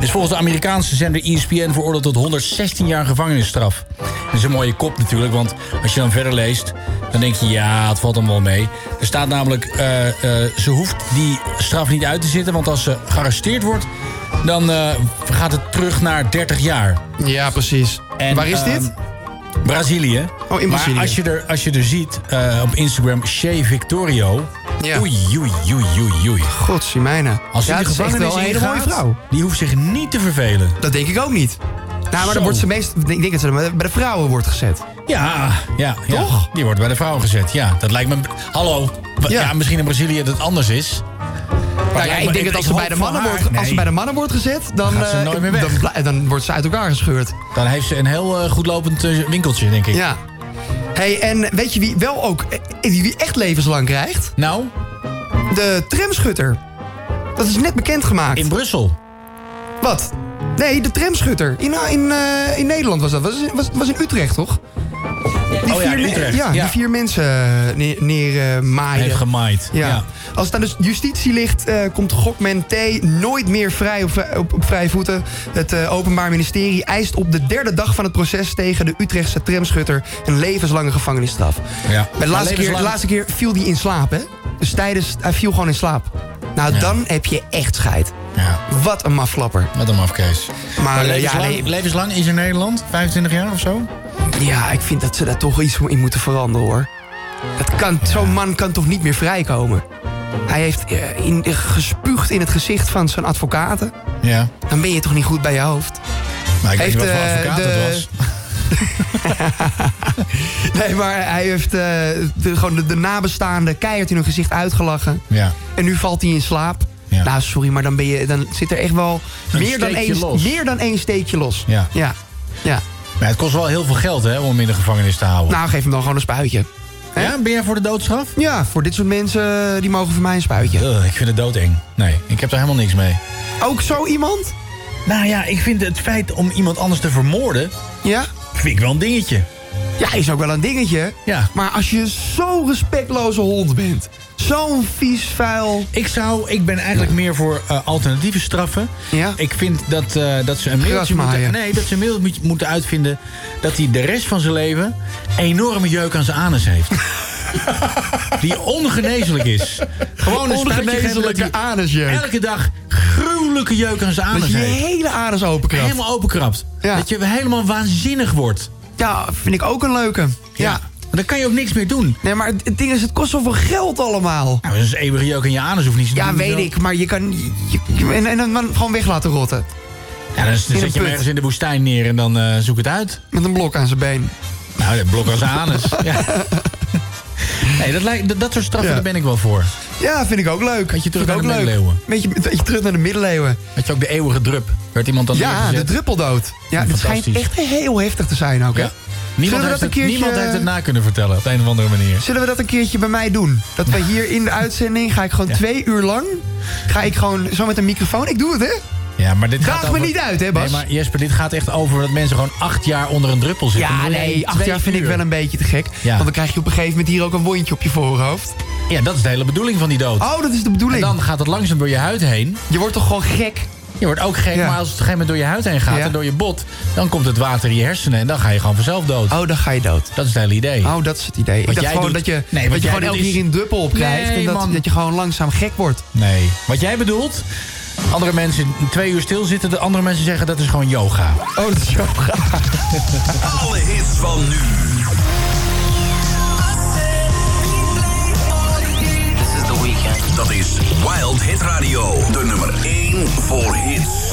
is volgens de Amerikaanse zender ESPN veroordeeld tot 116 jaar gevangenisstraf. Dat is een mooie kop natuurlijk, want als je dan verder leest... dan denk je, ja, het valt dan wel mee. Er staat namelijk, ze hoeft die straf niet uit te zitten... want als ze gearresteerd wordt, dan eh, gaat het terug naar 30 jaar. Ja, precies. En, Waar is ehm, dit? Brazilië. Oh, in Brazilië. Maar als je er, als je er ziet eh, op Instagram, Shea Victorio... Ja. Oei, oei, oei, oei, oei. Als die ja, het is echt wel een hele mooie vrouw. Die hoeft zich niet te vervelen. Dat denk ik ook niet. Nou, maar dan wordt ze meest... Ik denk dat ze bij de vrouwen wordt gezet. Ja, ja, ja. Die wordt bij de vrouw gezet. Ja, dat lijkt me... Hallo. Ja, Ja. misschien in Brazilië dat het anders is. Nou ja, ik denk dat als ze, bij de mannen wordt, als ze bij de mannen wordt gezet, dan, ze eh, nooit meer weg. dan, dan wordt ze uit elkaar gescheurd. Dan heeft ze een heel eh, goed lopend eh, winkeltje, denk ik. Ja. hey, en weet je wie wel ook eh, wie echt levenslang krijgt? Nou, De tramschutter. Dat is net bekendgemaakt. in Brussel. Wat? Nee, de tramschutter. In, in, eh, in Nederland was dat. Was, was, was in Utrecht, toch? Die Oh ja, Utrecht. Ja, Ja. die vier mensen eh, neer, neer eh, maaien. Heeft gemaaid. Ja. Ja. Als het aan de justitie ligt, eh, komt Gokman T. nooit meer vrij op, vrij- op, op vrije voeten. Het eh, Openbaar Ministerie eist op de derde dag van het proces tegen de Utrechtse tramschutter een levenslange gevangenisstraf. Ja. Bij de, laatste keer, de laatste keer viel hij in slaap, hè? Dus tijdens, hij viel gewoon in slaap. Nou, Ja. dan heb je echt scheid. Ja, Wat een mafklapper. wat een mafkees. Maar, Maar eh, ja, levenslang, nee, levenslang is in Nederland? 25 jaar of zo? Ja, ik vind dat ze daar toch iets in moeten veranderen hoor. Dat kan, Zo'n man kan toch niet meer vrijkomen? Hij heeft eh, in, gespuugd in het gezicht van zijn advocaten. Ja. Dan ben je toch niet goed bij je hoofd? Maar ik weet niet wat voor eh, advocaat de- het was. <laughs> Nee, maar hij heeft eh, de, gewoon de, de nabestaanden keihard in hun gezicht uitgelachen. Ja. En nu valt hij in slaap. Nou, sorry, maar dan, ben je, dan zit er echt wel Een meer dan, één, los. meer dan één steekje los. Ja. Ja. ja. Maar het kost wel heel veel geld hè, om hem in de gevangenis te houden. Nou, geef hem dan gewoon een spuitje. ja, ben jij voor de doodstraf? Ja, voor dit soort mensen, eh, die mogen voor mij een spuitje. Ugh, ik vind het doodeng. Nee, ik heb daar helemaal niks mee. Ook zo iemand? Nou ja, ik vind het feit om iemand anders te vermoorden... Ja? vind ik wel een dingetje. Ja, is ook wel een dingetje. Ja. Maar als je zo'n respectloze hond bent. Zo'n vies, vuil... Ik zou, ik ben eigenlijk meer voor eh, alternatieve straffen. Ja? Ik vind dat, eh, dat ze een middeltje moeten, nee, dat ze een moeten uitvinden dat hij de rest van zijn leven enorme jeuk aan zijn anus heeft. <laughs> die ongeneeslijk is. Gewoon een dat Ongeneeslijke anusjeuk. elke dag gruwelijke jeuk aan zijn Dat anus je je heeft. hele anus openkrabt. Helemaal openkrabt. Ja. Dat je helemaal waanzinnig wordt. Ja, vind ik ook een leuke. Ja. Dan kan je ook niks meer doen. Nee, maar het het ding is, het kost zoveel geld allemaal. Nou, dat is eeuwige jeuk aan je anus hoeft niet te Ja, doen. weet ik, maar je kan... je- je- en, en dan gewoon weg laten rotten. Ja, dan In zet je hem ergens in de woestijn neer en dan eh, zoek het uit. Met een blok aan zijn been. Nou, dat blok als anus. <laughs> ja. Nee, dat, lijkt, dat, dat soort straffen, Ja. daar ben ik wel voor. Ja, vind ik ook leuk. Had je terug naar de leuk. middeleeuwen. Beetje, beetje terug naar de middeleeuwen. Had je ook de eeuwige drup. Werd iemand dan Ja, de druppeldood. Ja, dat schijnt echt heel heftig te zijn ook, hè? Ja. Niemand, we heeft dat het, een keertje- niemand heeft het na kunnen vertellen op een of andere manier. Zullen we dat een keertje bij mij doen? Dat we hier in de uitzending, ga ik gewoon twee uur lang... ga ik gewoon zo met een microfoon... Ik doe het, hè? Ja, maar dit gaat me niet uit, hè, Bas? Nee, maar Jesper, dit gaat echt over dat mensen gewoon acht jaar onder een druppel zitten. Ja, nee, acht jaar vind ik wel een beetje te gek. Ja. Want dan krijg je op een gegeven moment hier ook een wondje op je voorhoofd. Ja, dat is de hele bedoeling van die dood. Oh, dat is de bedoeling. En dan gaat het langzaam door je huid heen. Je wordt toch gewoon gek? Je wordt ook gek, Ja. maar als het op een gegeven moment door je huid heen gaat Ja. en door je bot, dan komt het water in je hersenen en dan ga je gewoon vanzelf dood. Oh, dan ga je dood. Dat is het hele idee. Oh, dat is het idee. Wat ik dacht jij gewoon doet- dat je, Nee, dat je gewoon elke keer een druppel op krijgt. Nee, en dat, man. dat je gewoon langzaam gek wordt. Nee. Wat jij bedoelt, andere mensen twee uur stilzitten, de andere mensen zeggen dat is gewoon yoga. Oh, dat is yoga. <laughs> Alle hits van nu. Dat is Wild Hit Radio. De nummer 1 voor hits.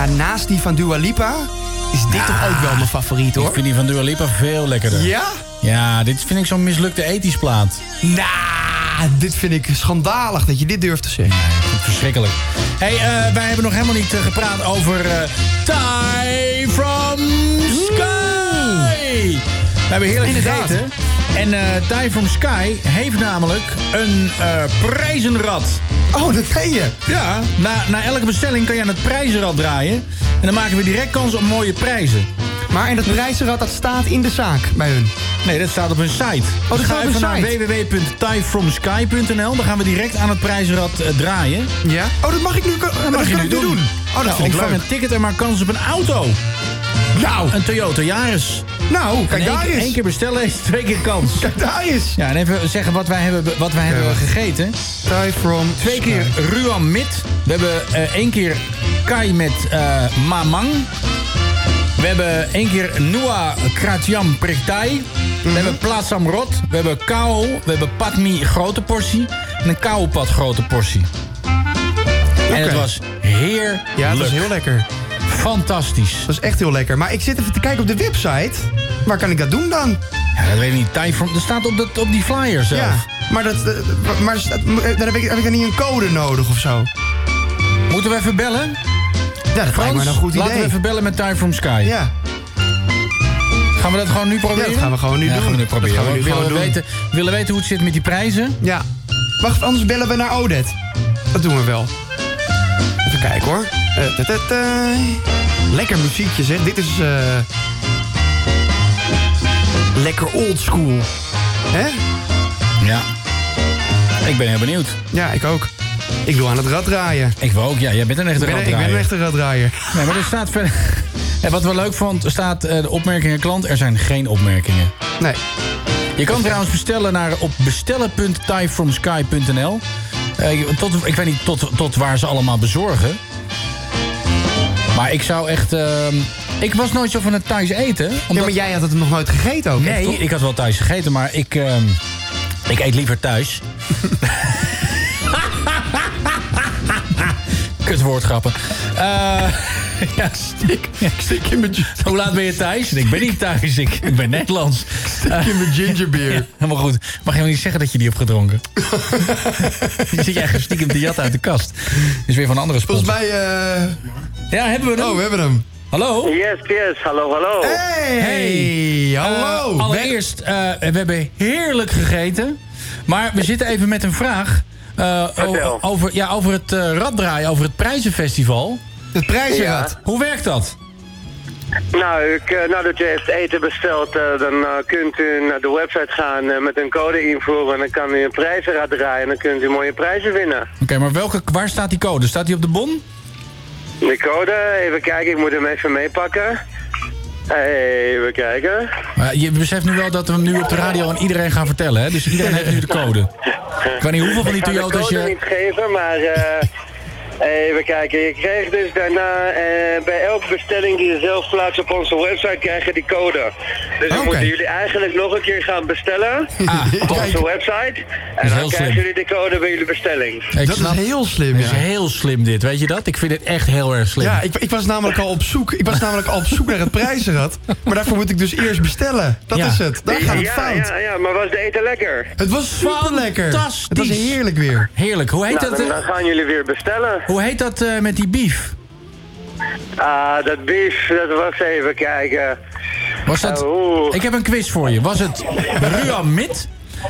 Nou, naast die van Dua Lipa is dit toch ook wel mijn favoriet, hoor. Ik vind die van Dua Lipa veel lekkerder. Ja? Ja, dit vind ik zo'n mislukte ethisch plaat. Nou, dit vind ik schandalig dat je dit durft te zeggen. Verschrikkelijk. hey, eh, wij hebben nog helemaal niet eh, gepraat over eh Thai from Sky. We hebben heerlijk Inderdaad. gegeten. En eh Thai from Sky heeft namelijk een prijzenrad. Oh, dat ben je. Ja, na, na elke bestelling kan je aan het prijzenrad draaien. En dan maken we direct kans op mooie prijzen. Maar en dat prijzenrad, dat staat in de zaak bij hun. Nee, dat staat op hun site. dat Dus staat op hun naar site. www.thaifromsky.nl. Dan gaan we direct aan het prijzenrad eh, draaien. Ja? Oh, dat mag ik nu, dat mag je kan nu doen. Oh, dat Nou, vind ik leuk. een ticket en maak kans op een auto. Nou, Een Toyota Yaris. Nou, kijk daar keer- eens. één keer bestellen is twee keer kans. Kijk daar eens. Ja, en even zeggen wat wij hebben, wat wij hebben gegeten. Thai from Twee keer Ruam Mit. We hebben eh, één keer Kai met eh, Mamang. We hebben één keer Nua Kratiam Priktai. We hebben Plaatsam Rot. We hebben Kao. We hebben Patmi grote portie. En een Kauwpad grote portie. En het was heerlijk. Ja, dat was heel lekker. Fantastisch. Dat is echt heel lekker. Maar ik zit even te kijken op de website. Waar kan ik dat doen dan? Ja, dat weet ik niet. Thai from, dat staat op, dat, op die flyer zelf. Ja, maar, dat, eh, maar dan heb ik, heb ik dan niet een code nodig of zo? Moeten we even bellen? Ja, dat Frans, me een goed laten idee. we even bellen met Time from Sky. Ja. Gaan we dat gewoon nu proberen? Ja, dat gaan we gewoon nu Ja, doen. gaan we nu Dat proberen. gaan we nu we willen, weten, willen weten hoe het zit met die prijzen. Ja. Wacht, anders bellen we naar Odet. Dat doen we wel. Even kijken hoor. Eh. Lekker muziekje zeg. Dit is... eh, lekker oldschool. Hè? Ja. Ik ben heel benieuwd. Ja, ik ook. Ik wil aan het rad draaien. Ik wil ook. Ja, jij bent een echte ben, ik ben raddraaier. een echte raddraaier. Nee, maar er staat verder... <laughs> En wat we leuk vond, staat eh, de opmerkingen klant. Er zijn geen opmerkingen. Nee. Je kan trouwens bestellen naar op bestellen.tyfromsky.nl. Eh, tot, ik weet niet tot, tot waar ze allemaal bezorgen. Maar ik zou echt... ehm, ik was nooit zo van het thuis eten. Ja, maar jij had het nog nooit gegeten ook, Nee, ik had wel thuis gegeten, maar ik, ehm, ik eet liever thuis. <laughs> Kutwoordgrappen. Eh <laughs> ja, stik. ik stik in mijn Hoe laat ben je thuis? Ik ben niet thuis, ik, ik ben Nederlands. Stik in mijn gingerbeer. <laughs> Ja, helemaal goed. Mag je wel niet zeggen dat je die hebt gedronken? <laughs> Die zit jij echt stiekem te jatten uit de kast. Is weer van een andere sponsor. Volgens mij... eh, Ja, hebben we hem? Oh, we hebben hem. Hallo? Yes, yes. Hallo, hallo. Hey, hallo. Eh, allereerst, eh, we hebben heerlijk gegeten. Maar we zitten even met een vraag. eh, o- over, ja, over het eh, raddraaien, over het prijzenfestival. Het prijzenrad. Hoe werkt dat? Nou, ik, eh, nadat u heeft eten besteld, eh, dan eh, kunt u naar de website gaan met een code invoeren. En dan kan u een prijzenrad draaien en dan kunt u mooie prijzen winnen. Oké, maar welke, waar staat die code? Staat die op de bon? De code, even kijken, ik moet hem even meepakken. Even kijken. Maar je beseft nu wel dat we hem nu op de radio aan iedereen gaan vertellen, hè? Dus iedereen heeft nu de code. Ik weet niet hoeveel van die ik ga de Toyota's code je... niet geven, maar even kijken. Je krijgt dus daarna eh, bij elke bestelling die je zelf plaatst op onze website krijg je die code. Dus dan moeten jullie eigenlijk nog een keer gaan bestellen Ah, op onze website. En dan krijgen slim. jullie de code bij jullie bestelling. Ik Dat snap- is heel slim, Dat is heel slim dit, weet je dat? Ik vind het echt heel erg slim. Ja, ik, ik was namelijk al op zoek. Ik was namelijk al op zoek naar het prijzenrad. Maar daarvoor moet ik dus eerst bestellen. Dat Ja. is het. Daar gaat het ja, fout. ja, ja, maar was de eten lekker? Het was super lekker. Fantastisch. Het was heerlijk weer. Heerlijk. Hoe heet Nou, dat? dan, dan gaan jullie weer bestellen. Hoe heet dat eh, met die beef? Ah, dat beef, dat was even kijken. Was dat... Oh. Ik heb een quiz voor je. Was het Ruam Mit?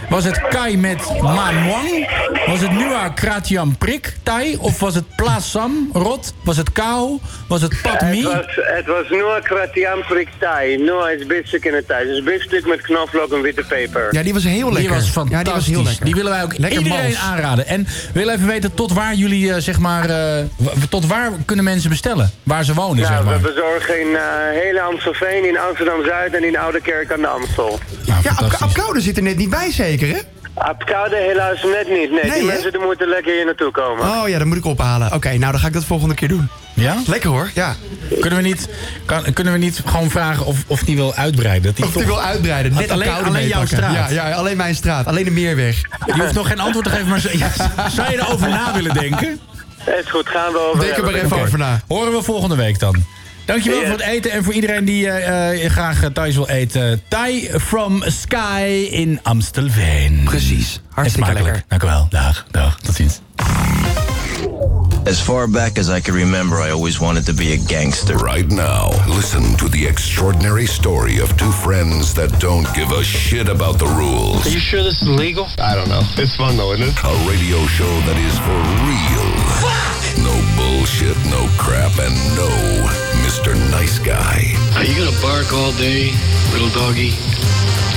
Was het Kai met Mamwang? Was het Nua Kratiam Prik Thai? Of was het Plasam Rot? Was het Kao? Was het Pat Het Mi? was, het was Noah Kratiam Priktai. Noah is biefstuk in het thuis. Dus biefstuk met knoflook en witte peper. Ja, die was heel lekker. Die was Ja, fantastisch. die was heel lekker. Die willen wij ook Lekker iedereen mals. aanraden. En we willen even weten tot waar jullie, eh, zeg maar... eh, tot waar kunnen mensen bestellen? Waar ze wonen, zeg Nou, maar. we bezorgen in eh, hele Amstelveen, in Amsterdam-Zuid en in Oude Kerk aan de Amstel. Ja, Abkoude zit er net niet bij zeker, hè? Apkoude helaas net niet. Nee, Nee, die hè? mensen die moeten lekker hier naartoe komen. Oh ja, dat moet ik ophalen. Oké, nou dan ga ik dat volgende keer doen. Ja? Lekker hoor, ja. Kunnen we niet, kan, kunnen we niet gewoon vragen of, of die wil uitbreiden? Dat die Of die wil uitbreiden. Net alleen, alleen jouw straat. Ja, ja, alleen mijn straat. Alleen de meerweg. Je hoeft nog geen antwoord te geven, maar ja, zou je erover na willen denken? Is goed, gaan we over Denk er maar even over na. Horen we volgende week dan. Dankjewel Yes. voor het eten en voor iedereen die eh, eh, graag eh, Thais wil eten. Thai from Sky in Amstelveen. Precies. Hartstikke lekker. Dank u wel. Dag. Dag. Tot ziens. As far back as I can remember, I always wanted to be a gangster. Right now, listen to the extraordinary story of two friends that don't give a shit about the rules. Are you sure this is legal? I don't know. It's fun though, isn't it? A radio show that is for real. No bullshit, no crap, and no Mr. Nice Guy. Are you gonna bark all day, little doggy?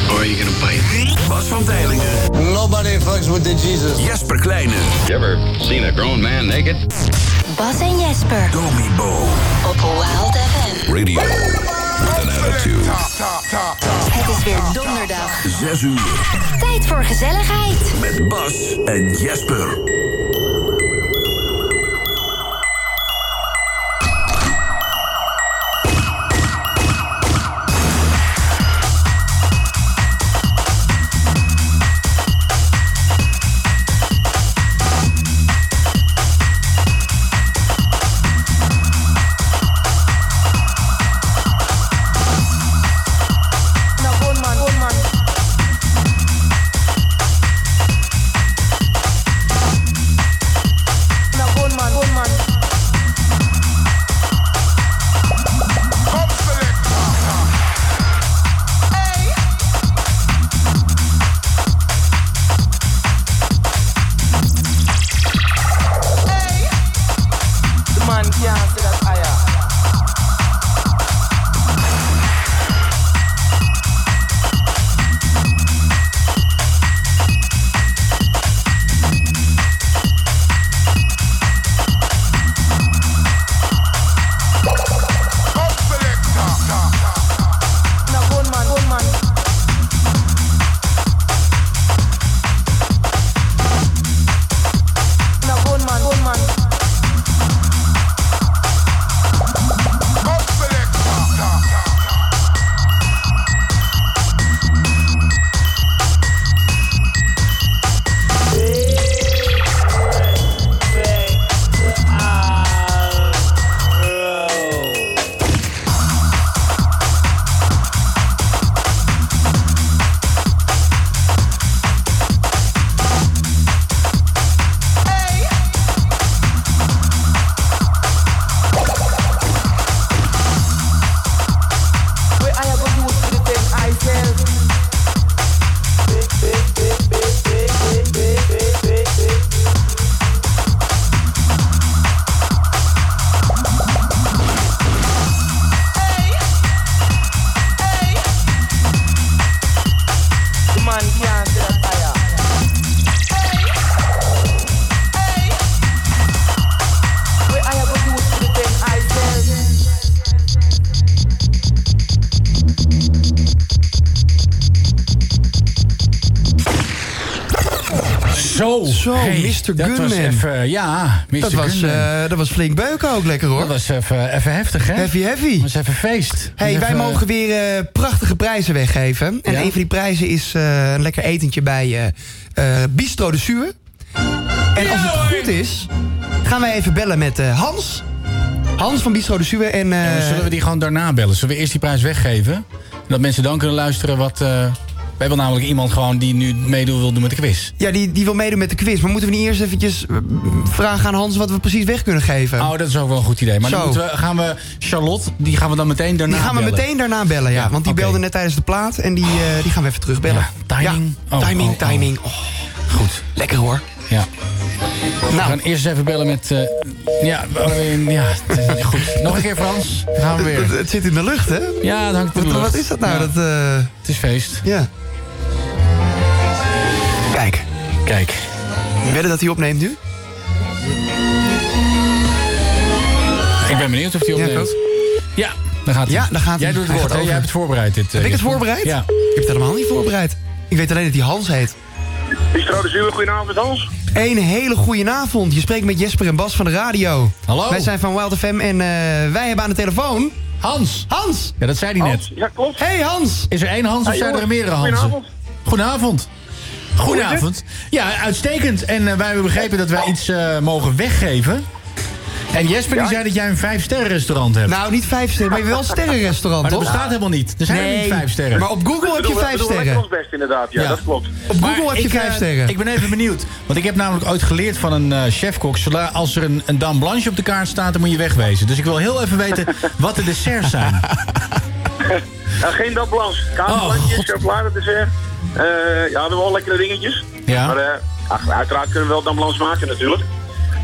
Or are you gonna bite? Bas van Tijlingen. Nobody fucks with the Jesus. Jesper Kleine. You ever seen a grown man naked? Bas en Jesper. Domi Bo. Op Wild FM. Radio with an attitude. Het is weer donderdag. 6 uur. Tijd voor gezelligheid. Met Bas en Jesper. Mr. Dat was even, ja, Mr. Dat was, eh, dat was flink beuken ook lekker hoor. dat was even, even heftig, hè? Heavy heavy. Dat was even feest. Hey, wij mogen weer eh, prachtige prijzen weggeven. En Ja? een van die prijzen is eh, een lekker etentje bij eh, eh, Bistro de Suur. En als het goed is, gaan wij even bellen met eh, Hans. Hans van Bistro de Suur. En, eh, Ja, zullen we die gewoon daarna bellen? Zullen we eerst die prijs weggeven? Dat mensen dan kunnen luisteren wat... eh, hebben namelijk iemand gewoon die nu meedoen wil doen met de quiz. Ja, die, die wil meedoen met de quiz. Maar moeten we niet eerst eventjes eh, vragen aan Hans wat we precies weg kunnen geven? Oh, dat is ook wel een goed idee. Maar dan moeten we, gaan we Charlotte, die gaan we dan meteen daarna die gaan we bellen. meteen daarna bellen, ja. Ja, want die oké. belde net tijdens de plaat en die, eh, die gaan we even terugbellen. Ja, timing. Ja, Oh, timing, oh, oh. timing. Oh, Goed. lekker hoor. Ja. We Nou, gaan eerst even bellen met... eh, ja, eh, ja, het <laughs> goed. Nog een keer Frans. Dan gaan we het, weer. het zit in de lucht, hè? Ja, dat hangt in de Wat, lucht. wat is dat nou? Ja, Dat, Het is feest. ja. Kijk, wedden dat hij opneemt nu? Ik ben benieuwd of hij opneemt. Ja, daar gaat hij. Ja, daar gaat Jij doet het woord, hè? Jij hebt het voorbereid. Dit, eh, Heb ik het voorbereid? Ja. Ik heb het helemaal niet voorbereid. Ik weet alleen dat hij Hans heet. Bistro de Zuur, goedenavond Hans. Een hele goede avond. Je spreekt met Jesper en Bas van de radio. Hallo. Wij zijn van Wild FM en eh, wij hebben aan de telefoon... Hans. Hans! Ja, dat zei hij net. Hans, ja klopt. Hey Hans! Is er één Hans of Hey, zijn er meerdere Hansen? goedenavond. Goedenavond. Goedenavond. Ja, uitstekend. En eh, wij hebben begrepen dat wij iets eh, mogen weggeven. En Jesper die zei dat jij een vijf sterren restaurant hebt. Nou, niet vijf sterren, maar je wel een sterrenrestaurant, Maar dat toch? bestaat helemaal niet. Er zijn er niet vijf sterren. Maar op Google heb je vijf sterren. ons best inderdaad, ja, dat klopt. Op Maar Google heb je ik, vijf eh, sterren. Ik ben even benieuwd. Want ik heb namelijk ooit geleerd van een eh, chefkok... als er een, een dame blanche op de kaart staat, dan moet je wegwezen. Dus ik wil heel even weten <laughs> wat de desserts zijn. <laughs> Nou, geen dat blans. Oh, chocolade dessert. Eh ja, we hebben wel lekkere dingetjes. Ja. Maar eh, ach, uiteraard kunnen we wel dan blans maken natuurlijk.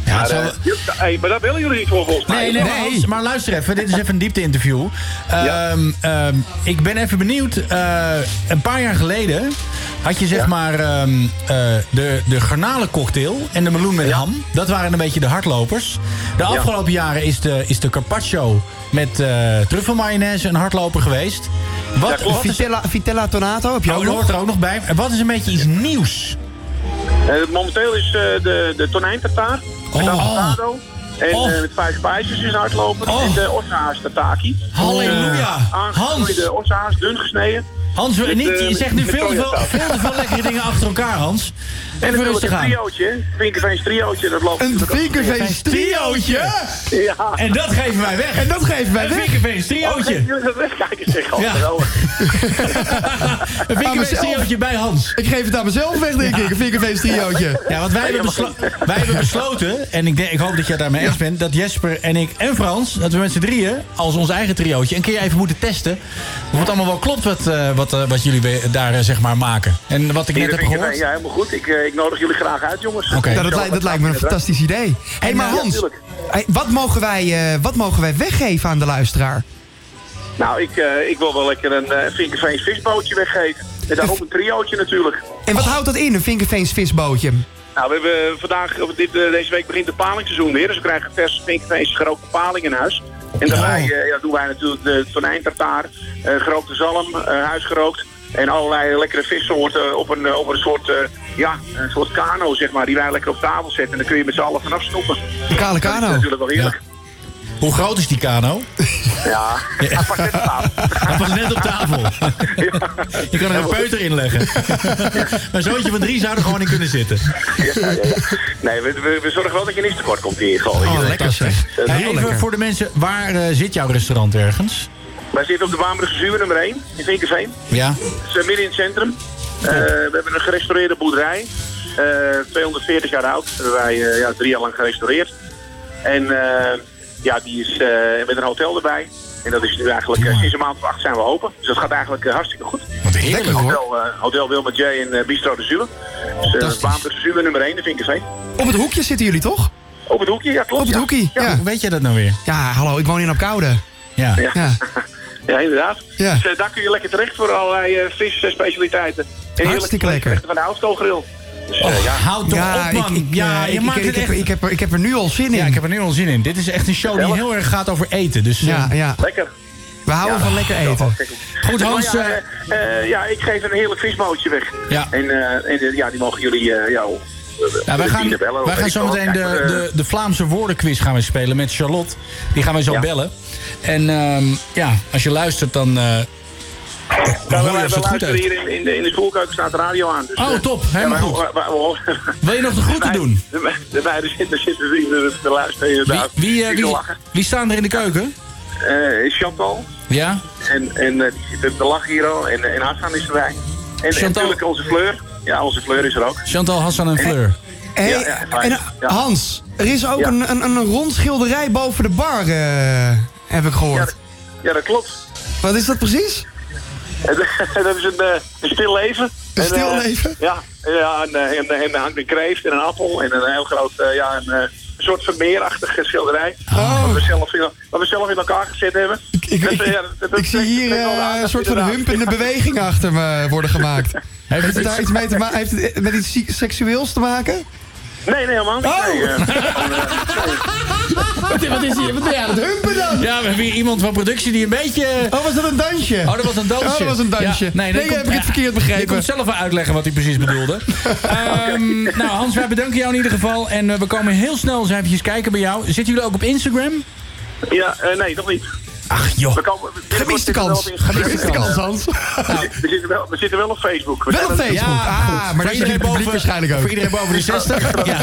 Ja, maar, eh, hey, daar willen jullie niet voor volgens mij. Nee, nee, maar, Hans, maar luister even. Dit is even een diepte-interview. Ehm, ehm, ik ben even benieuwd. eh, een paar jaar geleden had je zeg maar ehm, eh, de, de garnalencocktail en de meloen met ham. Dat waren een beetje de hardlopers. De afgelopen jaren is de, is de carpaccio met eh truffelmayonaise een hardloper geweest. Wat, wat is, Vitella, Vitella Tonato heb je oh, ook hoort er ook nog bij. En Wat is een beetje iets nieuws? Eh, momenteel is eh, de, de tonijntartaar met Oh. avocado. En Oh. eh, met vijf spijsjes is uitlopen. Oh. En de ossehaas tataki. Halleluja. Aangesneden ossehaas, dun gesneden. Hans, Met, niet, je zegt nu veel te, veel, veel te veel lekkere dingen achter elkaar, Hans. En Even rustig een aan. triootje, hè. Vinkerveens triootje, dat loopt Een. Vinkerveens triootje? Ja. En dat geven wij weg. En dat geven wij Een weg. Vinkerveens Oh, triootje. geef jullie dat weg? Kijk eens, zeg al. Ja. Een Vinkerveens triootje bij Hans. Ik geef het aan mezelf weg, denk ik. Een Vinkerveens triootje. Ja, want wij hebben, beslo- wij hebben besloten, en ik, denk, ik hoop dat jij het daarmee eens bent... dat Jesper en ik en Frans, dat we met z'n drieën, als ons eigen triootje... een keer even moeten testen of het allemaal wel klopt wat, eh, wat, eh, wat jullie daar eh, zeg maar maken. En wat ik net heb gehoord... het- Ja, helemaal goed. Ik, ik nodig jullie graag uit, jongens. Oké. Nou, dat, lijkt- dat lijkt me een fantastisch idee. Hé, hey, maar Ja, Hans, wat, mogen wij, eh, wat mogen wij weggeven aan de luisteraar? Nou, ik, eh, ik wil wel lekker een uh, Vinkerveens visbootje weggeven. En daarop een triootje natuurlijk. En wat houdt dat in, een Vinkerveens visbootje? Nou, we hebben vandaag, of dit, eh, deze week begint het palingsseizoen weer. Dus we krijgen vers Vinkerveens gerookte paling in huis. En daarbij eh, ja, doen wij natuurlijk de tonijntartaar, eh gerookte zalm, eh, huisgerookt. En allerlei lekkere vissoorten op een, eh, op een soort, eh, ja, een soort kano, zeg maar, die wij lekker op tafel zetten. En dan kun je met z'n allen vanaf snoepen. Een kale Dat is kano. natuurlijk wel heerlijk. Hoe groot is die kano? Ja, hij past net op tafel. Hij net op tafel. Je kan er een peuter in leggen. Een zoontje van drie zou er gewoon in kunnen zitten. Ja. Nee, we, we, we zorgen wel dat je niks tekort komt hier. Gewoon. Oh, lekker zeg. Even lekker. voor de mensen, waar eh, zit jouw restaurant ergens? Wij zitten op de Baanbrugse Zuur nummer 1 in Vinkerveen. Ja. Dat is eh, midden in het centrum. Eh, we hebben een gerestaureerde boerderij. Eh, 240 jaar oud. Dat hebben wij eh, ja, drie jaar lang gerestaureerd. En eh, ja, die is eh, met een hotel erbij. En dat is nu eigenlijk, eh, sinds een maand of acht zijn we open. Dus dat gaat eigenlijk eh, hartstikke goed. Wat heerlijk hoor. Hotel, eh, hotel Wilma J en eh, Bistro de Zuur. Dus uh, Baanbrugse Zuur nummer 1 in Vinkerveen. Op het hoekje zitten jullie toch? Op het hoekje, ja klopt. Op het ja. hoekje, ja. Hoe weet jij dat nou weer? Ja, hallo, ik woon in Apkoude. Ja. Ja. <laughs> <laughs> Ja. Inderdaad. Ja. Dus eh, daar kun je lekker terecht voor allerlei eh visspecialiteiten. En Hartstikke lekker. Van de houtskoolgrill. Dus, eh, ja. Houd toch Ja, op, man. ik, ik, ja, je ik, maakt ik, het ik, heb, echt... ik, heb er, ik heb er nu al zin in. Ja, ik heb er nu al zin in. Dit is echt een show die heel erg gaat over eten. Dus, Ja, ja. Lekker. We houden Ja, van lekker eten. Goed, Hans. Ja, eh, eh, eh, ja, ik geef een heerlijk visbootje weg. Ja. En, eh, en ja, die mogen jullie eh Ja, wij gaan, wij gaan zo meteen de, de, de Vlaamse woordenquiz gaan we spelen met Charlotte. Die gaan wij zo Ja. bellen. En ehm, ja, als je luistert, dan eh Ja, we, het goed hier in, in, de, in de schoolkeuken staat de radio aan. Dus, Oh, eh, top. Helemaal ja, goed. <laughs> Wil je nog de groeten doen? De, me- de meiden zitten, zitten te, te luisteren inderdaad. Wie, eh, wie, lachen. wie staan er in de keuken? Is Chantal. Ja? En, en die zit te lachen hier al. En, en Hassan is erbij. En, en natuurlijk onze Fleur. Ja, onze Fleur is er ook. Chantal, Hassan en Fleur. Hey, Ja, ja, fijn. en, eh, Ja. Hans, er is ook Ja. een, een, een rond schilderij boven de bar, eh, heb ik Ja, gehoord. dat- ja, dat klopt. Wat is dat precies? <laughs> En dat is een, eh, een stil leven. Een En, stil leven? Ja, ja en, en, en er hangt een kreeft en een appel en een heel groot, ja, een, eh, een soort vermeerachtige schilderij. Oh. Wat, we zelf in, wat we zelf in elkaar gezet hebben. Ik, Dat, ik, ja, dat- dat ik zie hier een soort van humpende beweging achter me worden gemaakt. <laughs> Heeft het daar iets mee te maken? Heeft het met iets seksueels te maken? Nee, nee, helemaal niet. Oh. Nee, eh, <laughs> Wat, wat is hier? Wat doe jij aan het humpen dan? Ja, we hebben hier iemand van productie die een beetje... Oh, was dat een dansje? Oh, dat was een dansje. Oh, dat was een dansje. Ja, nee, nee komt- heb ik het verkeerd Je begrepen. komt zelf wel uitleggen wat hij precies bedoelde. <laughs> Ehm, nou, Hans, wij bedanken jou in ieder geval. En eh, we komen heel snel eens eventjes kijken bij jou. Zitten jullie ook op Instagram? ja, eh, nee, nog niet. Ach joh. We komen, we- Gemiste we kans. zitten wel op Gemiste kans, Hans. We zitten, wel, we zitten wel op Facebook. We Wel op Facebook. Ja, ah, maar Voor iedereen boven- waarschijnlijk ook. Voor iedereen boven de 60. Ja.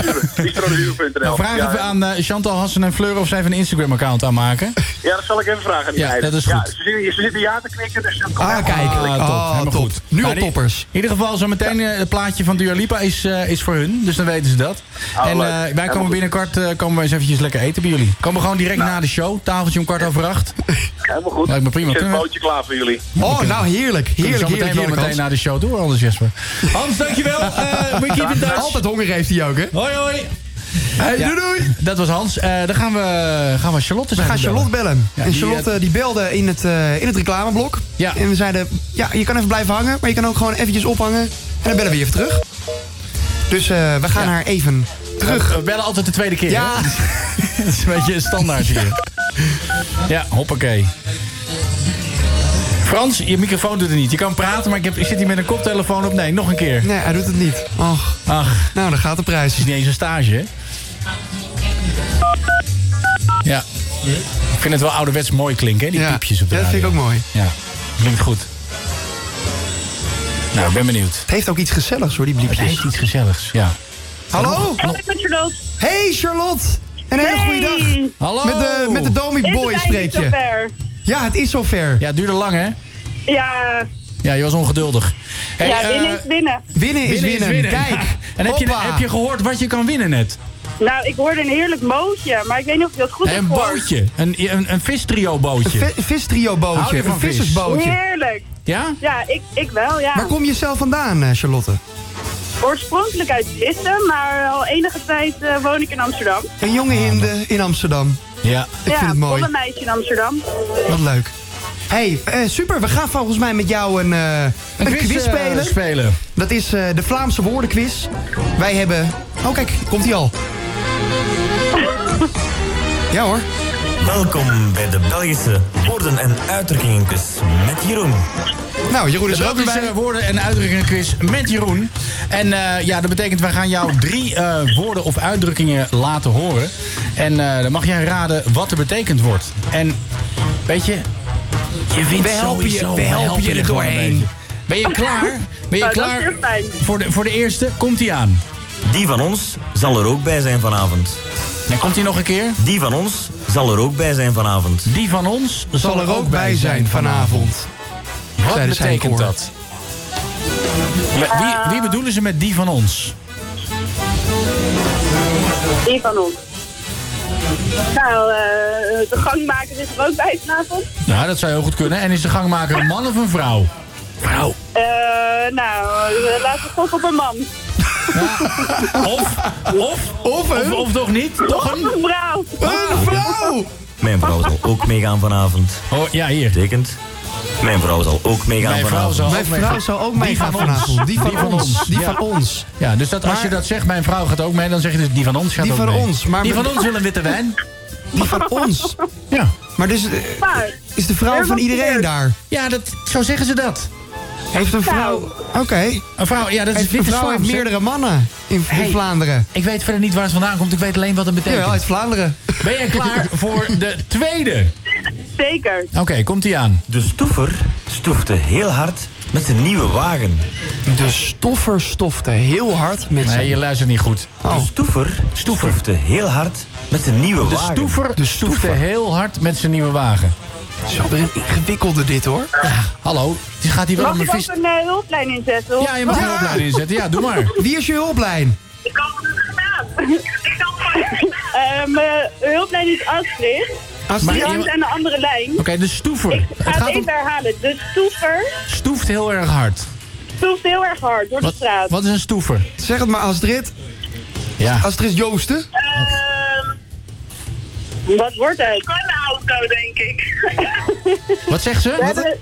Nou, vraag Ja, even aan eh, Chantal Hassen en Fleur of zij even een Instagram-account aanmaken. Ja, dat zal ik even vragen. die Ja, meiden. dat is Ja, goed. ze, zitten, ze zitten ja te knikken, dus dat Ah, kijk. goed. Ah, top. Helemaal top. goed. Nu al toppers. In ieder geval, zo meteen eh, het plaatje van Dua Lipa is, eh, is voor hun. Dus dan weten ze dat. Oh, en eh, wij komen binnenkort komen we eens eventjes lekker eten bij jullie. Komen we gewoon direct na de show. Tafeltje om kwart over acht. Helemaal goed. Lijkt me prima. Ik zet een bootje klaar voor jullie. Oh, nou heerlijk. Heerlijk, zo meteen heerlijk, heerlijk, meteen Hans. naar de show toe, anders Jesper. Hans, dankjewel. <laughs> Eh we keep in touch. Altijd honger heeft hij ook, hè? Hoi, hoi. Hey, Ja, doei, doei. Dat was Hans. Eh, dan gaan we, gaan we Charlotte We gaan Charlotte bellen. Ja, en die, Charlotte die belde in het, eh, in het reclameblok. Ja. En we zeiden, ja, je kan even blijven hangen, maar je kan ook gewoon eventjes ophangen. En dan bellen we je even terug. Dus eh, we gaan Ja. haar even terug. We bellen altijd de tweede keer. Ja. hè? <laughs> Dat is een beetje standaard hier. <laughs> Ja, hoppakee. Frans, je microfoon doet het niet. Je kan praten, maar ik, heb, ik zit hier met een koptelefoon op. Nee, nog een keer. Nee, hij doet het niet. Och, Ach, nou, dan gaat de prijs. het is niet eens een stage, hè? Ja. Ik vind het wel ouderwets mooi klinken, hè? Die Ja, piepjes op de ja, dat vind ik ook mooi. Ja, klinkt goed. Nou, ik ben benieuwd. Het heeft ook iets gezelligs hoor, die Het bliepjes. heeft iets gezelligs, ja. Hallo? Met Charlotte. Hey Charlotte! Een hele goede dag. Hallo! Met de, met de Domi Boy spreek je. zover? Ja, het is zover. Ja, het duurde lang, hè? Ja, Ja, je was ongeduldig. Hey, ja, eh, winnen is winnen. Winnen is winnen. Kijk. En heb je, heb je gehoord wat je kan winnen net? Nou, ik hoorde een heerlijk mootje, maar ik weet niet of je dat goed hebt een bootje. Een, een, een vistrio Een bootje. vi- vistrio Hou bootje. je van Een vis? vissersbootje. Heerlijk. Ja? Ja, ik, ik wel, ja. Waar kom je zelf vandaan, eh, Charlotte? Oorspronkelijk uit Vlissem, maar al enige tijd eh, woon ik in Amsterdam. Een jonge hinde in Amsterdam. Ja. Ik ja, vind het mooi. volle meisje in Amsterdam. Wat leuk. hey, eh, super. We gaan volgens mij met jou een, eh, een, quiz, eh, spelen. spelen. Dat is eh, de Vlaamse woordenquiz. Wij hebben... Oh, kijk. Komt hij al. <laughs> ja hoor. Welkom bij de Belgische woorden- en uitdrukkingenquiz met Jeroen. Nou, Jeroen is er ook bij. woorden en uitdrukkingen quiz met Jeroen. En eh, ja, dat betekent wij gaan jou drie eh, woorden of uitdrukkingen laten horen. En eh, dan mag jij raden wat er betekend wordt. En weet je, je wint We helpen je- we helpen je er doorheen. Ben je klaar? Ben je Nou, klaar voor de, voor de eerste? Komt hij aan. Die van ons zal er ook bij zijn vanavond. Dan komt hij nog een keer. Die van ons zal er ook bij zijn vanavond. Die van ons Zal er ook bij zijn vanavond. Wat zij betekent dat? Ja, wie, wie bedoelen ze met die van ons? Die van ons. Nou, eh, de gangmaker is er ook bij vanavond. Nou, dat zou heel goed kunnen. En is de gangmaker een man of een vrouw? Vrouw. Eh, nou, laten we gokken op een man. Of, of, of, of, of toch niet? Toch een... een vrouw. Een vrouw! Mijn vrouw zal ook meegaan vanavond. Oh, ja, hier. Betekent, mijn vrouw zal ook meegaan Mijn vrouw vanavond. zal Mijn vrouw zou ook meegaan van vanavond. Die van, Die van ons. ons. Die Ja. van ons. Ja, dus dat, als je dat zegt, mijn vrouw gaat ook mee, dan zeg je dus die van ons gaat Die ook van mee. ons, maar die van ons wil een witte wijn. Die van ons. Ja. Maar dus eh, is de vrouw van iedereen daar? Ja, dat, zo zeggen ze dat. Heeft een vrouw... Oké. Een vrouw, ja, dat is Heeft een vrouw heeft meerdere mannen in, in Hey. Vlaanderen. Ik weet verder niet waar het vandaan komt, ik weet alleen wat het betekent. Jawel, uit Vlaanderen. Ben jij klaar <laughs> voor de tweede? zeker. Oké, komt ie aan. De stoever stoefde heel hard met zijn nieuwe wagen. De stoffer stofte heel hard met Nee, zijn... je luistert niet goed. Oh. De stoever stoefde heel hard met zijn nieuwe De wagen. stoever De stoefde stoever. heel hard met zijn nieuwe wagen. Weer een ingewikkelde dit hoor. Hallo, het gaat hier wel Mag om een ik vis... ook een eh, hulplijn inzetten? Ja, je mag een opleiding inzetten. Ja, doe maar. Wie is je hulplijn? Ik kan het gedaan. <laughs> Eh, Mijn hulplijn is Astrid. Astrid? Die hangt aan de andere lijn. Oké, de stoever. Ik Het ga het gaat om even herhalen. De stoever stoeft heel erg hard. stoeft heel erg hard door de straat. wat is een stoever? Zeg het maar Astrid. Ja. Astrid Joosten. Ehm, wat wordt het? Een auto, denk ik. <laughs> Wat zegt ze? We Wat- hebben,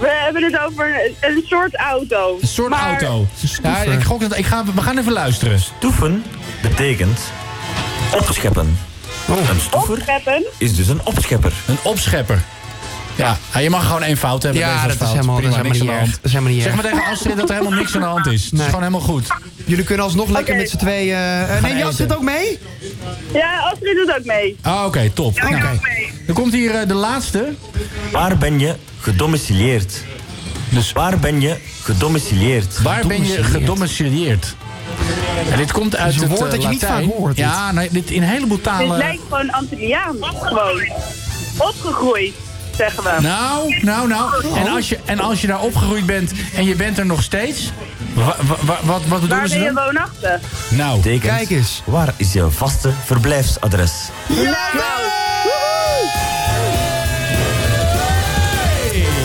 we hebben het over een, een soort auto. Een soort Maar- auto. Ja, ik gok dat, ik ga, we gaan even luisteren. Stoeven betekent opscheppen. Oh. Een stoever Opscheppen. is dus een opschepper. Een opschepper. Ja, ja, je mag gewoon één fout hebben. Ja, dat is fout. helemaal- dat is helemaal niks niet aan de erg. Dat is helemaal niet Zeg maar tegen Astrid dat er helemaal niks aan de hand is. Het is gewoon helemaal goed. Jullie kunnen alsnog lekker met z'n tweeën... eh, Gaan neem je. Astrid ook mee? Ja, Astrid doet ook mee. Ah, oké, top. Ja, mee. Dan komt hier eh, de laatste. Waar ben je gedomicileerd? Dus waar ben je gedomicileerd? Waar ben je gedomicileerd? En dit komt uit is een het woord dat je niet vaak hoort, dit. Ja, nee, dit in een heleboel Dit talen. lijkt gewoon Antilliaans, gewoon. Opgegroeid, zeggen we. Nou, nou, nou. En als, je, en als je daar opgegroeid bent en je bent er nog steeds. wa- wa- wa- wat, wat bedoelen Waar ze ben je dan? woonachtig? Nou, Kijk eens. Waar is je vaste verblijfsadres?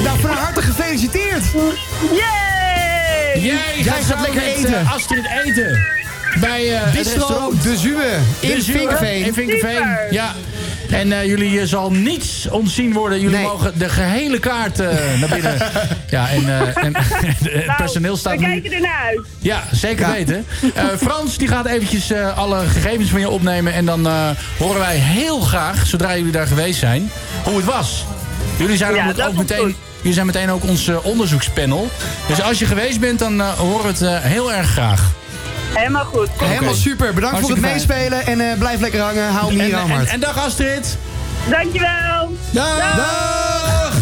Nou, van harte gefeliciteerd. Yay! Jij gaat, gaat lekker met, eten. eh, Astrid eten. Bij eh, het Bistro restaurant De Zuwe in Super. ja. En eh, jullie eh, zal niets ontzien worden. Jullie Nee. mogen de gehele kaart eh, naar binnen. <laughs> Ja, en, eh, en <laughs> <laughs> het Nou, personeel staat we nu... kijken ernaar uit. Ja, zeker weten. Eh, Frans die gaat eventjes eh, alle gegevens van je opnemen. En dan eh, horen wij heel graag, zodra jullie daar geweest zijn, hoe het was. Jullie zijn Ja, ook meteen... goed. Jullie zijn meteen ook ons onderzoekspanel. Dus als je geweest bent, dan horen we het heel erg graag. Helemaal goed. Helemaal super. Bedankt voor het fijn. meespelen. En eh, blijf lekker hangen. Hou hem hier aan en, hart. en dag Astrid. Dankjewel. Dag.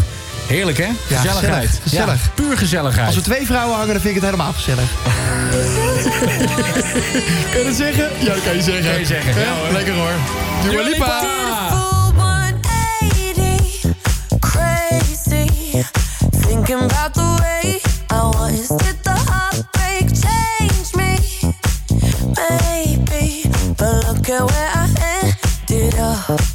Heerlijk hè? Ja, Gezelligheid. gezellig, gezellig. Ja, puur gezelligheid. Als er twee vrouwen hangen, dan vind ik het helemaal gezellig. <laughs> kan je dat zeggen? Ja, dat kan je zeggen. Kan je zeggen, ja, Ja, hoor. Lekker hoor. Dua Lipa. Crazy, thinking about the way I was. Maybe, but look at where I ended up.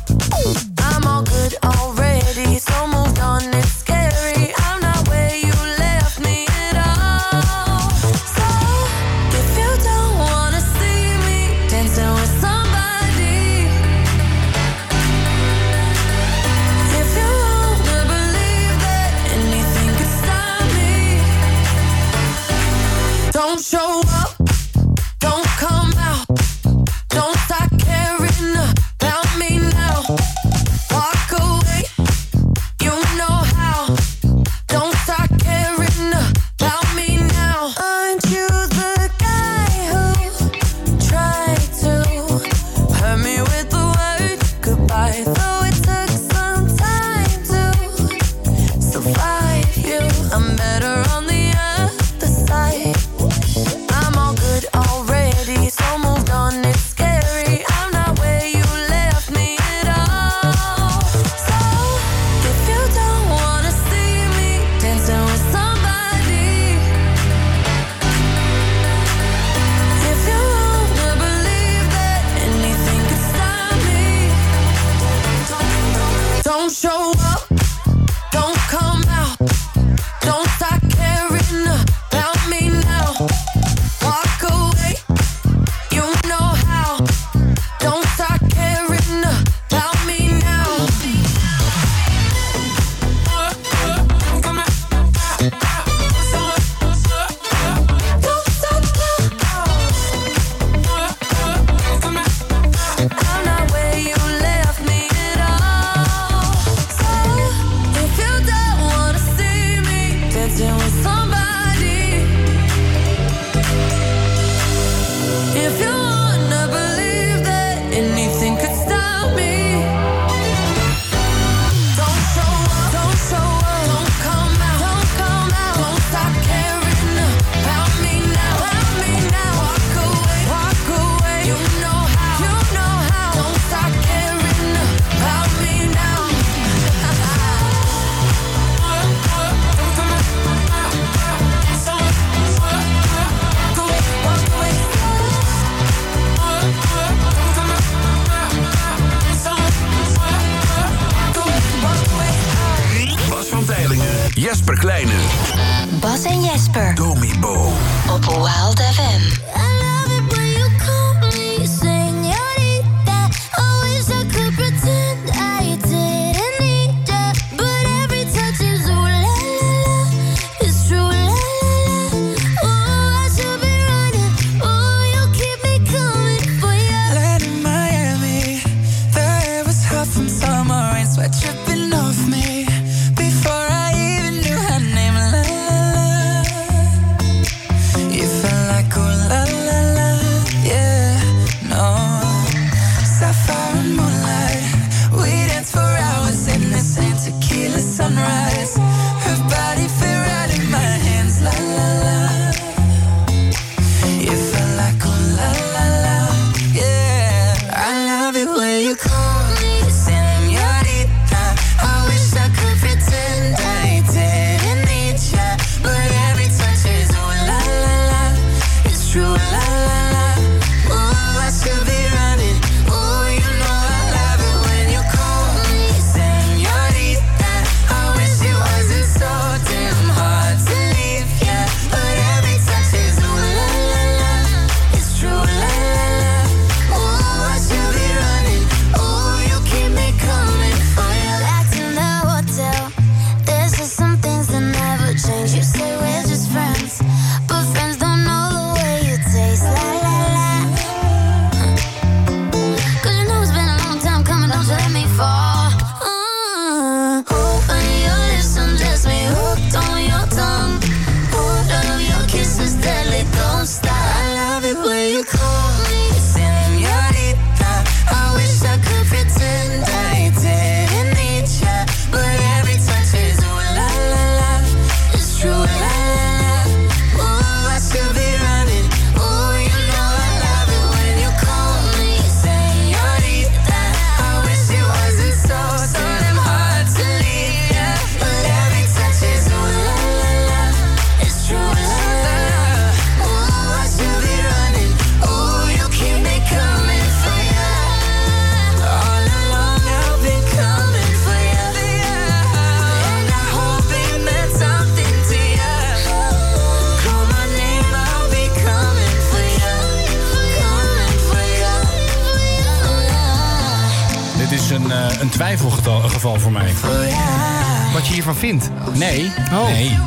Vindt? Nee, Oh. nee.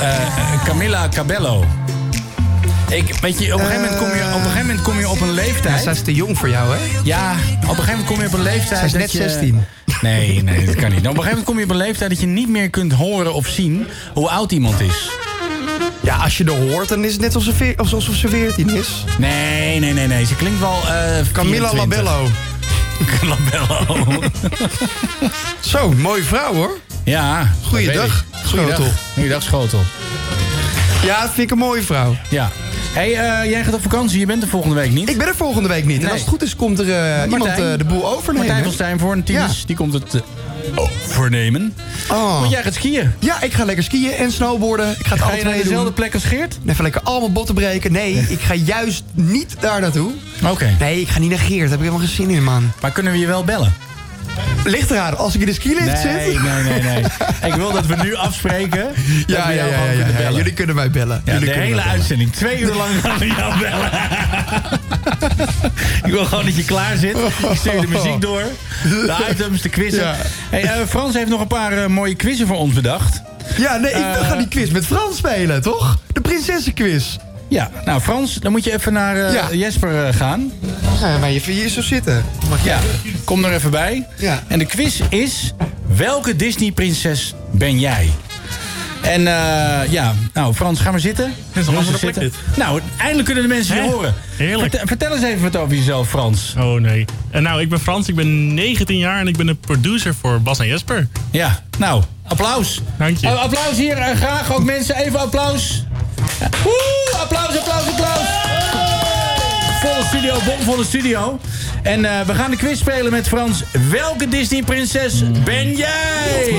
Eh, eh, Camilla Cabello. Ik, weet je, op een, gegeven moment kom je, op een gegeven moment kom je op een leeftijd... Ja, zij is te jong voor jou, hè? Ja, op een gegeven moment kom je op een leeftijd... Zij is net je- 16. Nee, nee, dat kan niet. Nou, op een gegeven moment kom je op een leeftijd dat je niet meer kunt horen of zien hoe oud iemand is. Ja, als je er hoort, dan is het net alsof ze, alsof ze 14 is. Nee, nee, nee, nee. Ze klinkt wel. eh Camilla 24. Labello. <laughs> Labello. Zo, mooie vrouw hoor. Ja. Goeiedag. Schotel. Goeiedag, Schotel. Ja, dat vind ik een mooie vrouw. Ja. hey, eh, jij gaat op vakantie. Je bent er volgende week niet. Ik ben er volgende week niet. En als het goed is, komt er eh, iemand eh, de boel overnemen. Martijn van Stijn voor een Tieners. Die komt het overnemen. Oh. Want jij gaat skiën. Ja, ik ga lekker skiën en snowboarden. Ik ga het Ga alle je naar dezelfde doen. plek als Geert? Even lekker allemaal botten breken. Nee, ik ga juist niet daar naartoe. Oké. Nee, ik ga niet naar Geert. Daar heb ik helemaal geen zin in, man. Maar kunnen we je wel bellen? Ligt eraan, als ik in de skilift Nee, zit. nee, nee, nee. Ik wil dat we nu afspreken. <laughs> Ja, ja, ja, ja, kunnen ja. bellen. Jullie kunnen mij bellen. Ja, de hele uitzending. Twee uur lang gaan we jou bellen. <laughs> ik wil gewoon dat je klaar zit. Ik stuur de muziek door. De items, de quizzen. Ja. Hey, eh, Frans heeft nog een paar eh, mooie quizzen voor ons bedacht. Ja, nee, ik Eh, ga die quiz met Frans spelen, toch? De prinsessenquiz. Ja, nou Frans, dan moet je even naar eh, Ja. Jesper eh, gaan. Ja, maar je hier zo zitten. Mag Ja, kom er even bij. Ja. En de quiz is, welke Disney-prinses ben jij? En eh, ja, nou Frans, ga maar zitten. is een andere plek. Nou, eindelijk kunnen de mensen je horen. Heerlijk. Vertel, vertel eens even wat over jezelf, Frans. Oh nee. En nou, ik ben Frans, ik ben 19 jaar en ik ben de producer voor Bas en Jesper. Ja, nou, applaus. Dank je. Eh, applaus hier, graag ook mensen, even applaus. Ja. Woe, applaus, applaus, applaus. Volle studio, bomvolle studio. En eh, we gaan de quiz spelen met Frans. Welke Disney-prinses ben jij?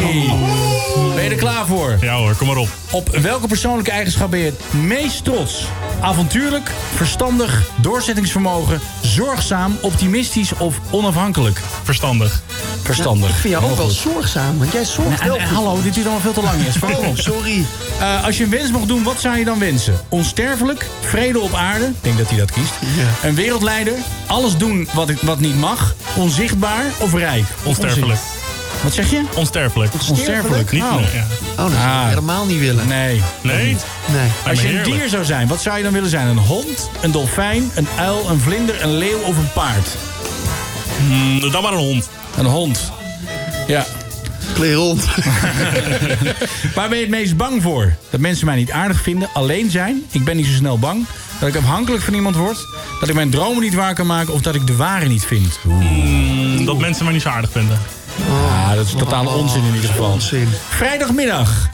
Ben je er klaar voor? Ja hoor, kom maar op. Op welke persoonlijke eigenschap ben je het meest trots? Avontuurlijk, verstandig, doorzettingsvermogen, zorgzaam, optimistisch of onafhankelijk? Verstandig. Verstandig. Ik vind jou ook wel zorgzaam, want jij zorgt Nou, wel en- hallo, dit duurt allemaal veel te lang, Oh, <laughs> op. sorry. Eh, als je een wens mocht doen, wat zou je dan wensen? Onsterfelijk, vrede op aarde, ik denk dat hij dat kiest. Een wereldleider, alles doen wat, ik- wat niet mag, onzichtbaar of rijk? Of Onsterfelijk. Wat zeg je? Onsterfelijk. Onsterfelijk. Niet, Oh. nee, ja. Oh, dat zou ik Ah. helemaal niet willen. Nee. Nee? Nee. Als je een heerlijk. dier zou zijn, wat zou je dan willen zijn? Een hond, een dolfijn, een uil, een vlinder, een leeuw of een paard? Mm, dan maar een hond. Een hond. Ja. Klee rond. <laughs> Waar ben je het meest bang voor? Dat mensen mij niet aardig vinden, alleen zijn. Ik ben niet zo snel bang. Dat ik afhankelijk van iemand word. Dat ik mijn dromen niet waar kan maken. Of dat ik de ware niet vind. Mm, dat mensen mij niet zo aardig vinden. Ah, dat is totale onzin in ieder geval. Onzin. Vrijdagmiddag.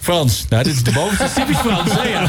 Frans. Nou, dit is de bovenste. <laughs> Typisch Frans, hè? Ja.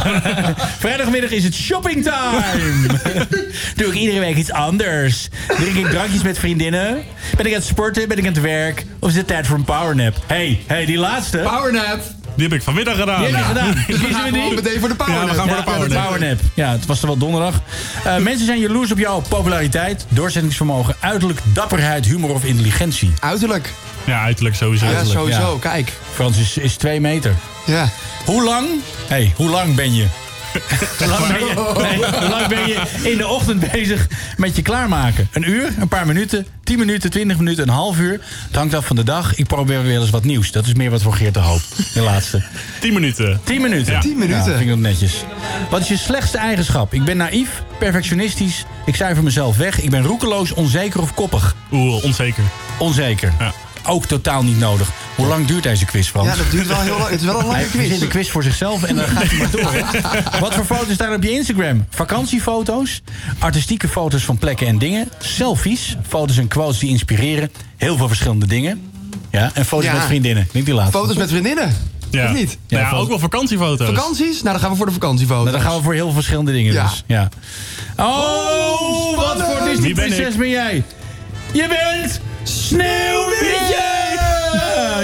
Vrijdagmiddag is het shopping time. <laughs> Doe ik iedere week iets anders. Drink ik drankjes met vriendinnen? Ben ik aan het sporten? Ben ik aan het werk? Of is het tijd voor een powernap? hey, hey, die laatste. Powernap. Die heb ik vanmiddag gedaan. Die heb je Ja. gedaan. <laughs> Kiezen we die? meteen voor de powernap. Ja, we gaan voor de Ja, powernap. powernap. Ja, het was er wel donderdag. Eh, mensen zijn jaloers op jouw populariteit, doorzettingsvermogen, uiterlijk, dapperheid, humor of intelligentie. Uiterlijk. Ja, uiterlijk sowieso. Ja, sowieso. ja. Kijk. Frans is, is twee meter. Ja. Hoe lang? hey, hoe lang ben je? Hoe, lang ben je <laughs> nee, hoe lang ben je in de ochtend bezig met je klaarmaken? Een uur? Een paar minuten? 10 minuten? 20 minuten? Een half uur? Het hangt af van de dag. Ik probeer weer eens wat nieuws. Dat is meer wat voor Geert de Hoop. De laatste. 10 minuten. 10 minuten. Ja. 10 minuten. Ja, vind ik dat netjes. Wat is je slechtste eigenschap? Ik ben naïef, perfectionistisch. Ik cijfer mezelf weg. Ik ben roekeloos, onzeker of koppig. Oeh, onzeker. Onzeker. Ja. Ook totaal niet nodig. Hoe lang duurt deze quiz, Frans? Ja, dat duurt wel heel lang. Het is wel een lange Hij quiz. verzint een quiz voor zichzelf en dan gaat hij maar door. hè. <laughs> Wat voor foto's staan op je Instagram? Vakantiefoto's, artistieke foto's van plekken en dingen, selfies, foto's en quotes die inspireren, heel veel verschillende dingen. Ja, en foto's Ja. met vriendinnen. Niet die laatste. Foto's met vriendinnen. Ja. Of niet? Ja, Ja, ook wel vakantiefoto's. Vakanties? Nou, dan gaan we voor de vakantiefoto's. Nou, dan gaan we voor heel veel verschillende dingen Ja. dus. Ja. Oh, wat voor Disney Wie ben ik? prinses ben jij? Je bent Sneeuwwitje!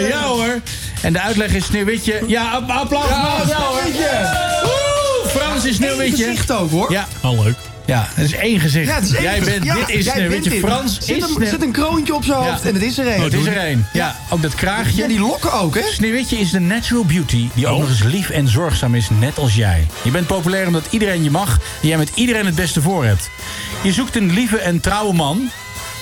Ja hoor. En de uitleg is Sneeuwwitje. Ja, app- applaus. Ja, applaus, hoor. Sneeuwwitje. Woe, Frans is Eén Sneeuwwitje. gezicht ook, hoor. Ja, Al leuk. ja, het is één gezicht. Ja, het is één jij gezicht. bent, Ja, dit is jij Sneeuwwitje. bent dit. Frans zit is een, Sneeuw- zit een kroontje op zijn Ja. hoofd en het is er één. Het is er één. Ja, ook dat kraagje. Ja, die lokken ook, hè? Sneeuwwitje is de natural beauty die ook Oh. nog eens lief en zorgzaam is, net als jij. Je bent populair omdat iedereen je mag en jij met iedereen het beste voor hebt. Je zoekt een lieve en trouwe man.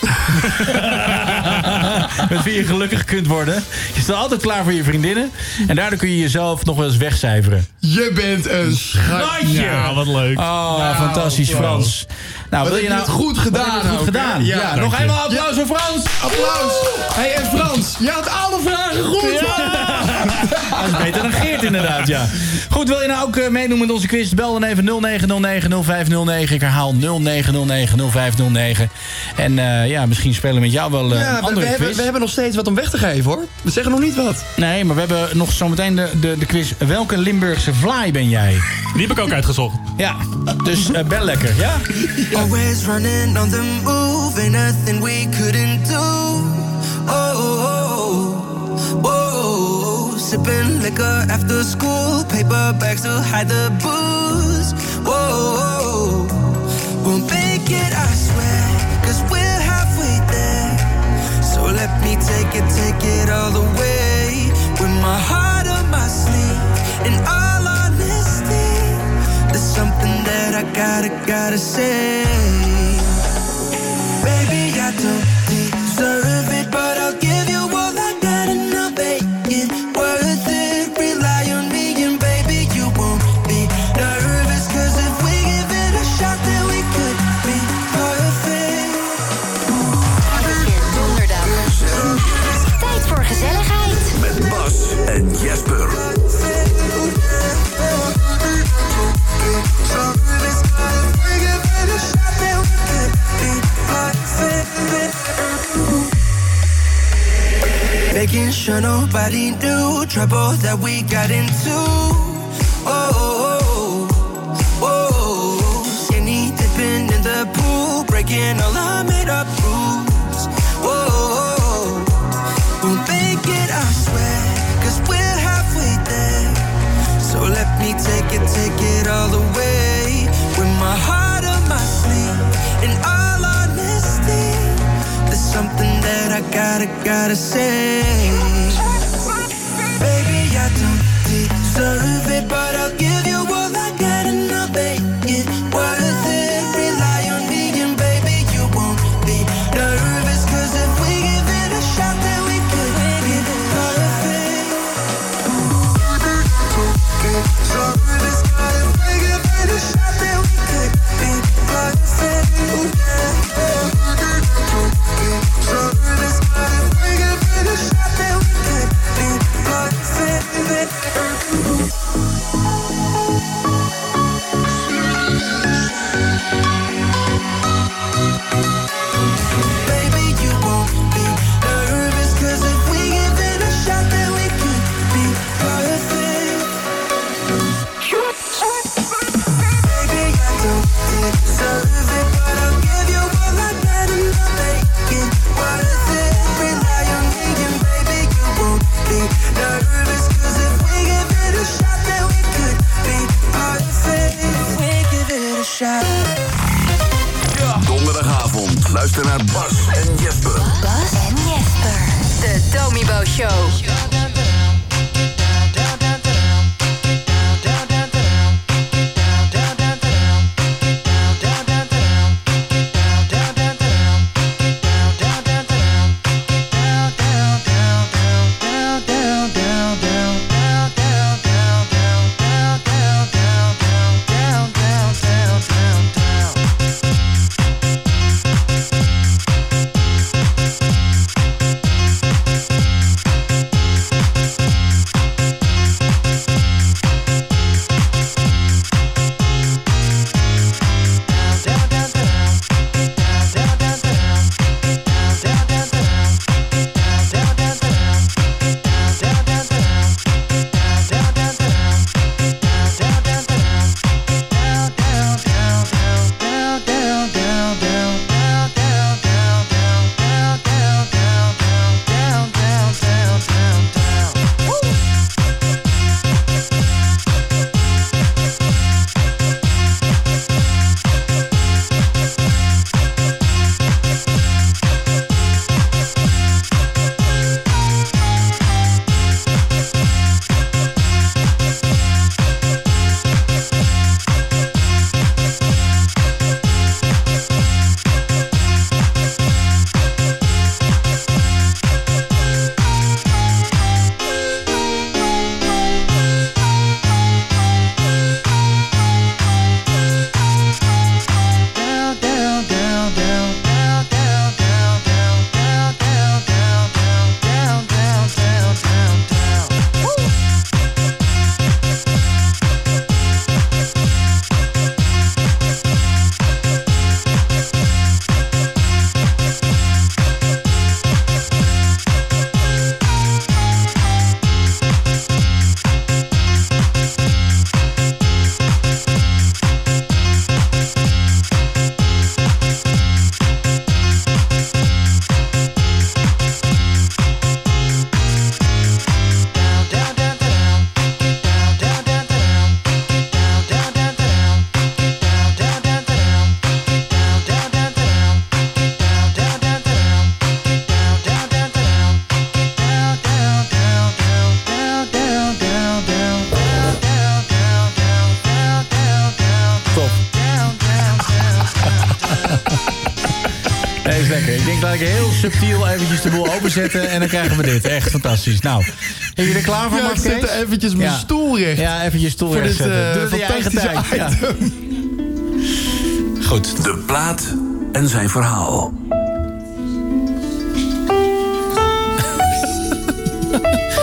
<laughs> met wie je gelukkig kunt worden. Je staat altijd klaar voor je vriendinnen. En daardoor kun je jezelf nog wel eens wegcijferen. Je bent een schatje. Ja, wat leuk. Oh, Nou, fantastisch, wow. Frans. Nou, Wat wil je nou het goed gedaan het goed ook, gedaan. Ja, Ja, nog eenmaal applaus voor Frans. Applaus. Hey, en Frans, je had alle vragen goed. <laughs> Dat is beter dan Geert inderdaad, ja. Goed, wil je nou ook eh, meedoen met onze quiz? Bel dan even 0909-0509. Ik herhaal 0909-0509. En eh, ja, misschien spelen we met jou wel eh, Ja, een we, we andere hebben, quiz. we hebben nog steeds wat om weg te geven hoor. We zeggen nog niet wat. Nee, maar we hebben nog zometeen de, de, de quiz. Welke Limburgse vlaai ben jij? Die heb ik ook uitgezocht. Ja, dus bel lekker, ja? Always running on the move, ain't nothing we couldn't do. Oh, oh, oh, oh. Sipping liquor after school, paper bags to hide the booze. Whoa, won't make it, I swear, cause we're halfway there. So let me take it, take it all the way. With my heart on my sleeve, in all honesty, there's something that I gotta, gotta say. Baby, I don't Making sure nobody knew trouble that we got into. Oh, oh, oh, oh. skinny dipping in the pool, breaking all our gotta, gotta say. Eventjes de boel openzetten. En dan krijgen we dit. Echt fantastisch. Nou, ben je er klaar voor, Ja, Mark ik zette Kees? eventjes mijn stoel recht. Ja, even je stoel Voor recht dit, zetten. eh, Doe het in je eigen tijd. Ja. Goed. De plaat en zijn verhaal. <laughs>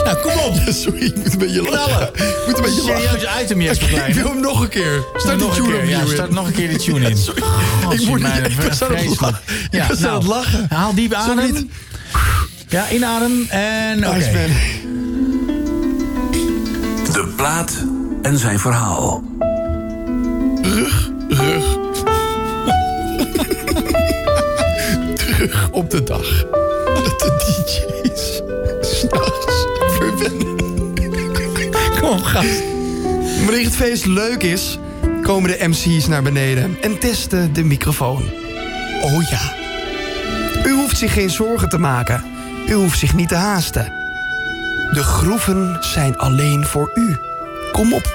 Nou, kom op. <laughs> Sorry, ik moet een beetje lachen. Knallen. Ik moet een beetje lachen. Serieus item, Jesper <laughs> Ik Kleine. wil hem nog een keer. Start die nog een tune keer. Ja, in. start nog een keer de tune in. Sorry. God, ik niet, ik was aan het lachen. Ja, ik was aan nou, het lachen. Haal diep adem. Ja, inadem en oké. Man. De plaat en zijn verhaal. Terug <laughs> op de dag dat de DJ's s'nachts verwennen. Kom op, gast. Wanneer het feest leuk is, komen de MC's naar beneden en testen de microfoon. Oh ja. U hoeft zich geen zorgen te maken. U hoeft zich niet te haasten. De groeven zijn alleen voor u. Kom op.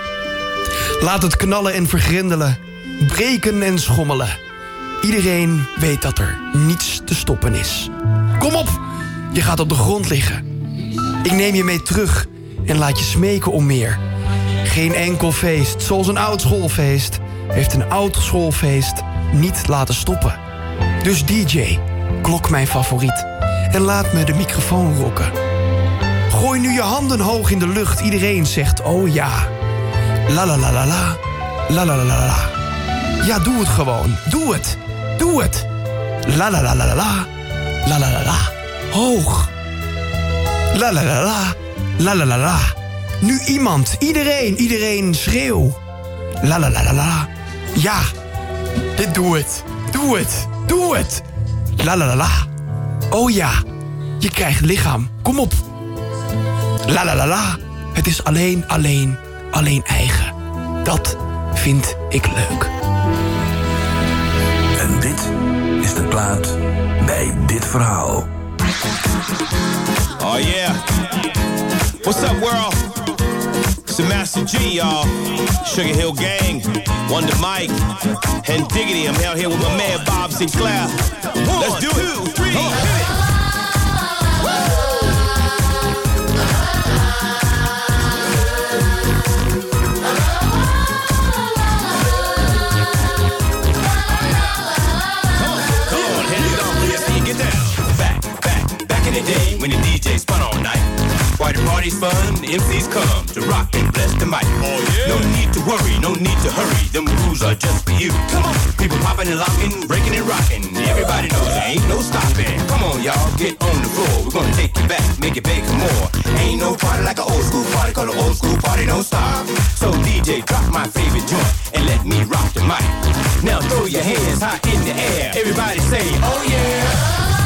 Laat het knallen en vergrindelen. Breken en schommelen. Iedereen weet dat er niets te stoppen is. Kom op, je gaat op de grond liggen. Ik neem je mee terug en laat je smeken om meer. Geen enkel feest, zoals een oud schoolfeest, heeft een oud schoolfeest niet laten stoppen. Dus DJ, klok mijn favoriet en laat me de microfoon rokken. Gooi nu je handen hoog in de lucht, iedereen zegt oh ja. La la la la la, la la la la la. Ja, doe het gewoon. Doe het. Doe het. La la la la la la. La la la. Hoog. La la la la. La la la la. Nu iemand. Iedereen. Iedereen schreeuw. La la la la la. Ja. Dit doe het. Doe het. Doe het. La la la la. Oh ja. Je krijgt lichaam. Kom op. La la la la. Het is alleen, alleen, alleen eigen. Dat vind ik leuk. En dit is de plaat bij dit verhaal. Oh yeah. What's up, world? The Master G, y'all. Sugar Hill Gang, Wonder Mike, and Diggity. I'm out here with my man Bob Sinclair. Let's do it. Hit it. Party's fun, the MCs come to rock and bless the mic. Oh yeah. No need to worry, no need to hurry. Them rules are just for you. Come on, people popping and locking, breaking and rocking. Everybody knows there ain't no stopping. Come on, y'all, get on the floor. We're gonna take you back, make it big for more. Ain't no party like an old school party, call an old school party, don't stop. So DJ, drop my favorite joint and let me rock the mic. Now throw your hands high in the air. Everybody say, oh. Yeah,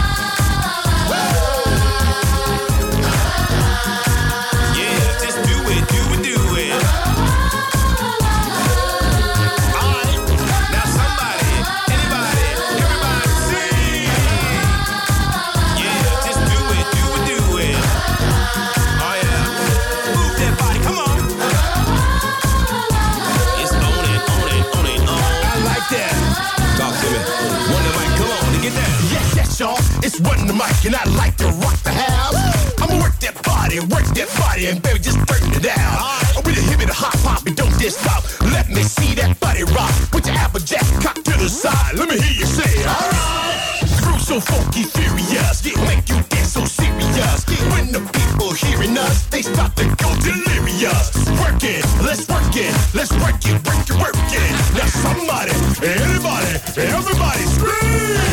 mic, and I like to rock the house. I'ma work that body, work that body, and baby, just burn it down. Oh, with a hip and a hop hop, and don't just stop. Let me see that body rock. Put your applejack cock to the side. Let me hear you say, alright. The so funky, furious, yeah, make you dance so serious. When the people hearing us, they start to go delirious. Work it, let's work it, let's work it, work it, work it. Now somebody, anybody, everybody scream.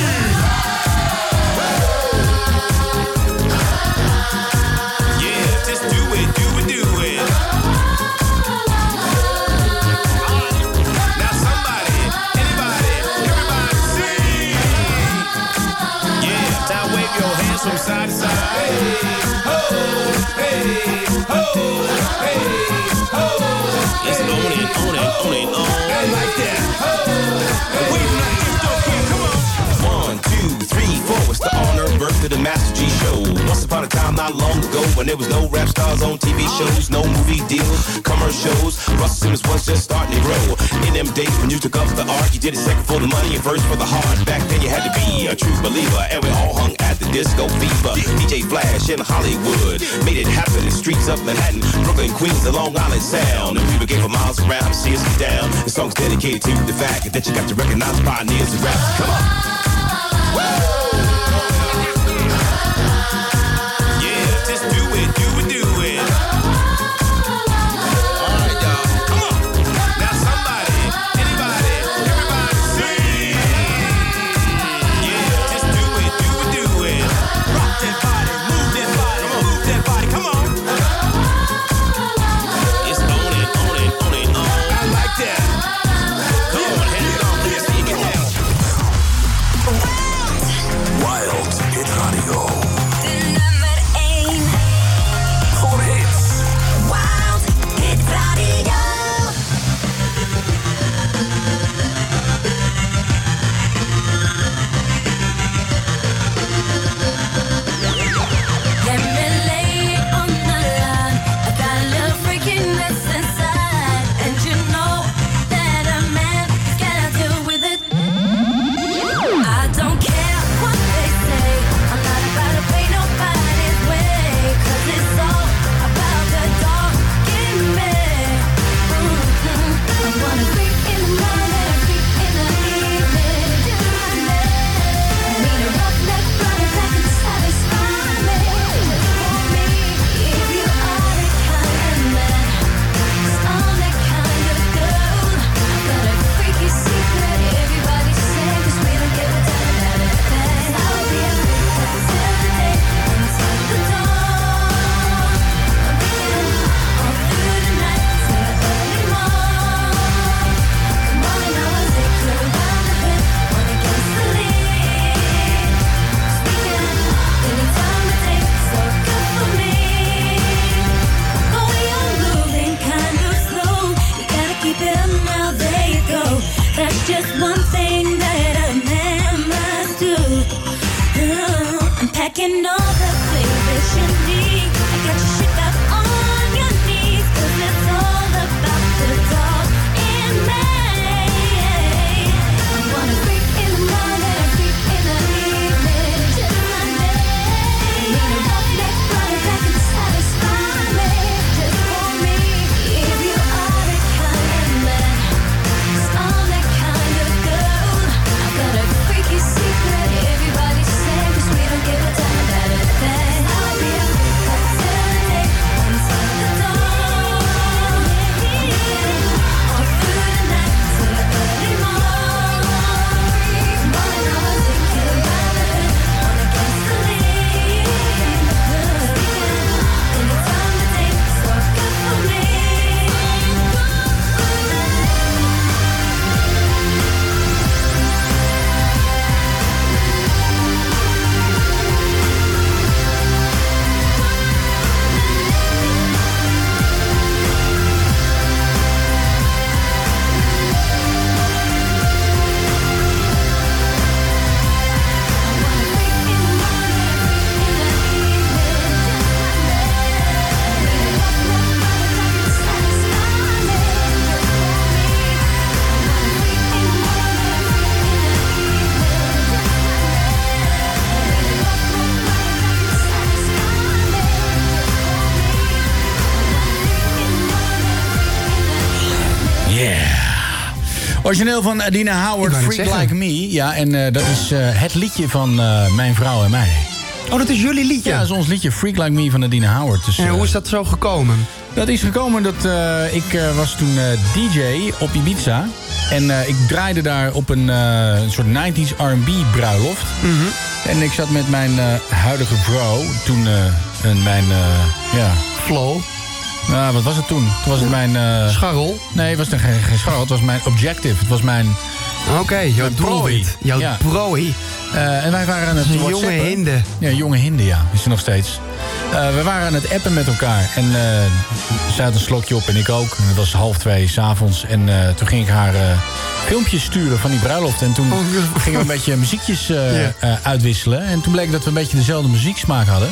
Time not long ago when there was no rap stars on TV shows, no movie deals, commercials. Russell Simmons was just starting to grow. In them days when you took up the art, you did it second for the money and first for the heart. Back then you had to be a true believer, and we all hung at the disco fever. DJ Flash in Hollywood made it happen in streets of Manhattan, Brooklyn, Queens, the Long Island Sound. And people came for miles around see us down. The song's dedicated to the fact that you got to recognize pioneers of rap. Come on. Yeah, Origineel van Adina Howard, Freak zeggen. Like Me. Ja, en eh, dat is eh, het liedje van eh, mijn vrouw en mij. Oh, dat is jullie liedje? Ja, dat is ons liedje Freak Like Me van Adina Howard. Dus, En hoe is dat zo gekomen? Dat is gekomen dat ik was toen DJ op Ibiza. En ik draaide daar op een, een soort 90s R&B bruiloft. Mhm. En ik zat met mijn huidige vrouw. Toen en mijn, ja... Flow. Nou, wat was het toen? Toen was het mijn... eh, Scharrel? Nee, het was geen, geen scharrel. Het was mijn objective. Het was mijn Oké, jouw doelwit. Jouw Ja. prooi. Eh, en wij waren aan het Een jonge hinde. Ja, jonge hinde, ja. Is er nog steeds. Eh, we waren aan het appen met elkaar. En eh zij had een slokje op en ik ook. En het was half twee s'avonds. En eh, toen ging ik haar filmpjes sturen van die bruiloft. En toen gingen we een beetje muziekjes <laughs> Ja. uitwisselen. En toen bleek dat we een beetje dezelfde muzieksmaak hadden.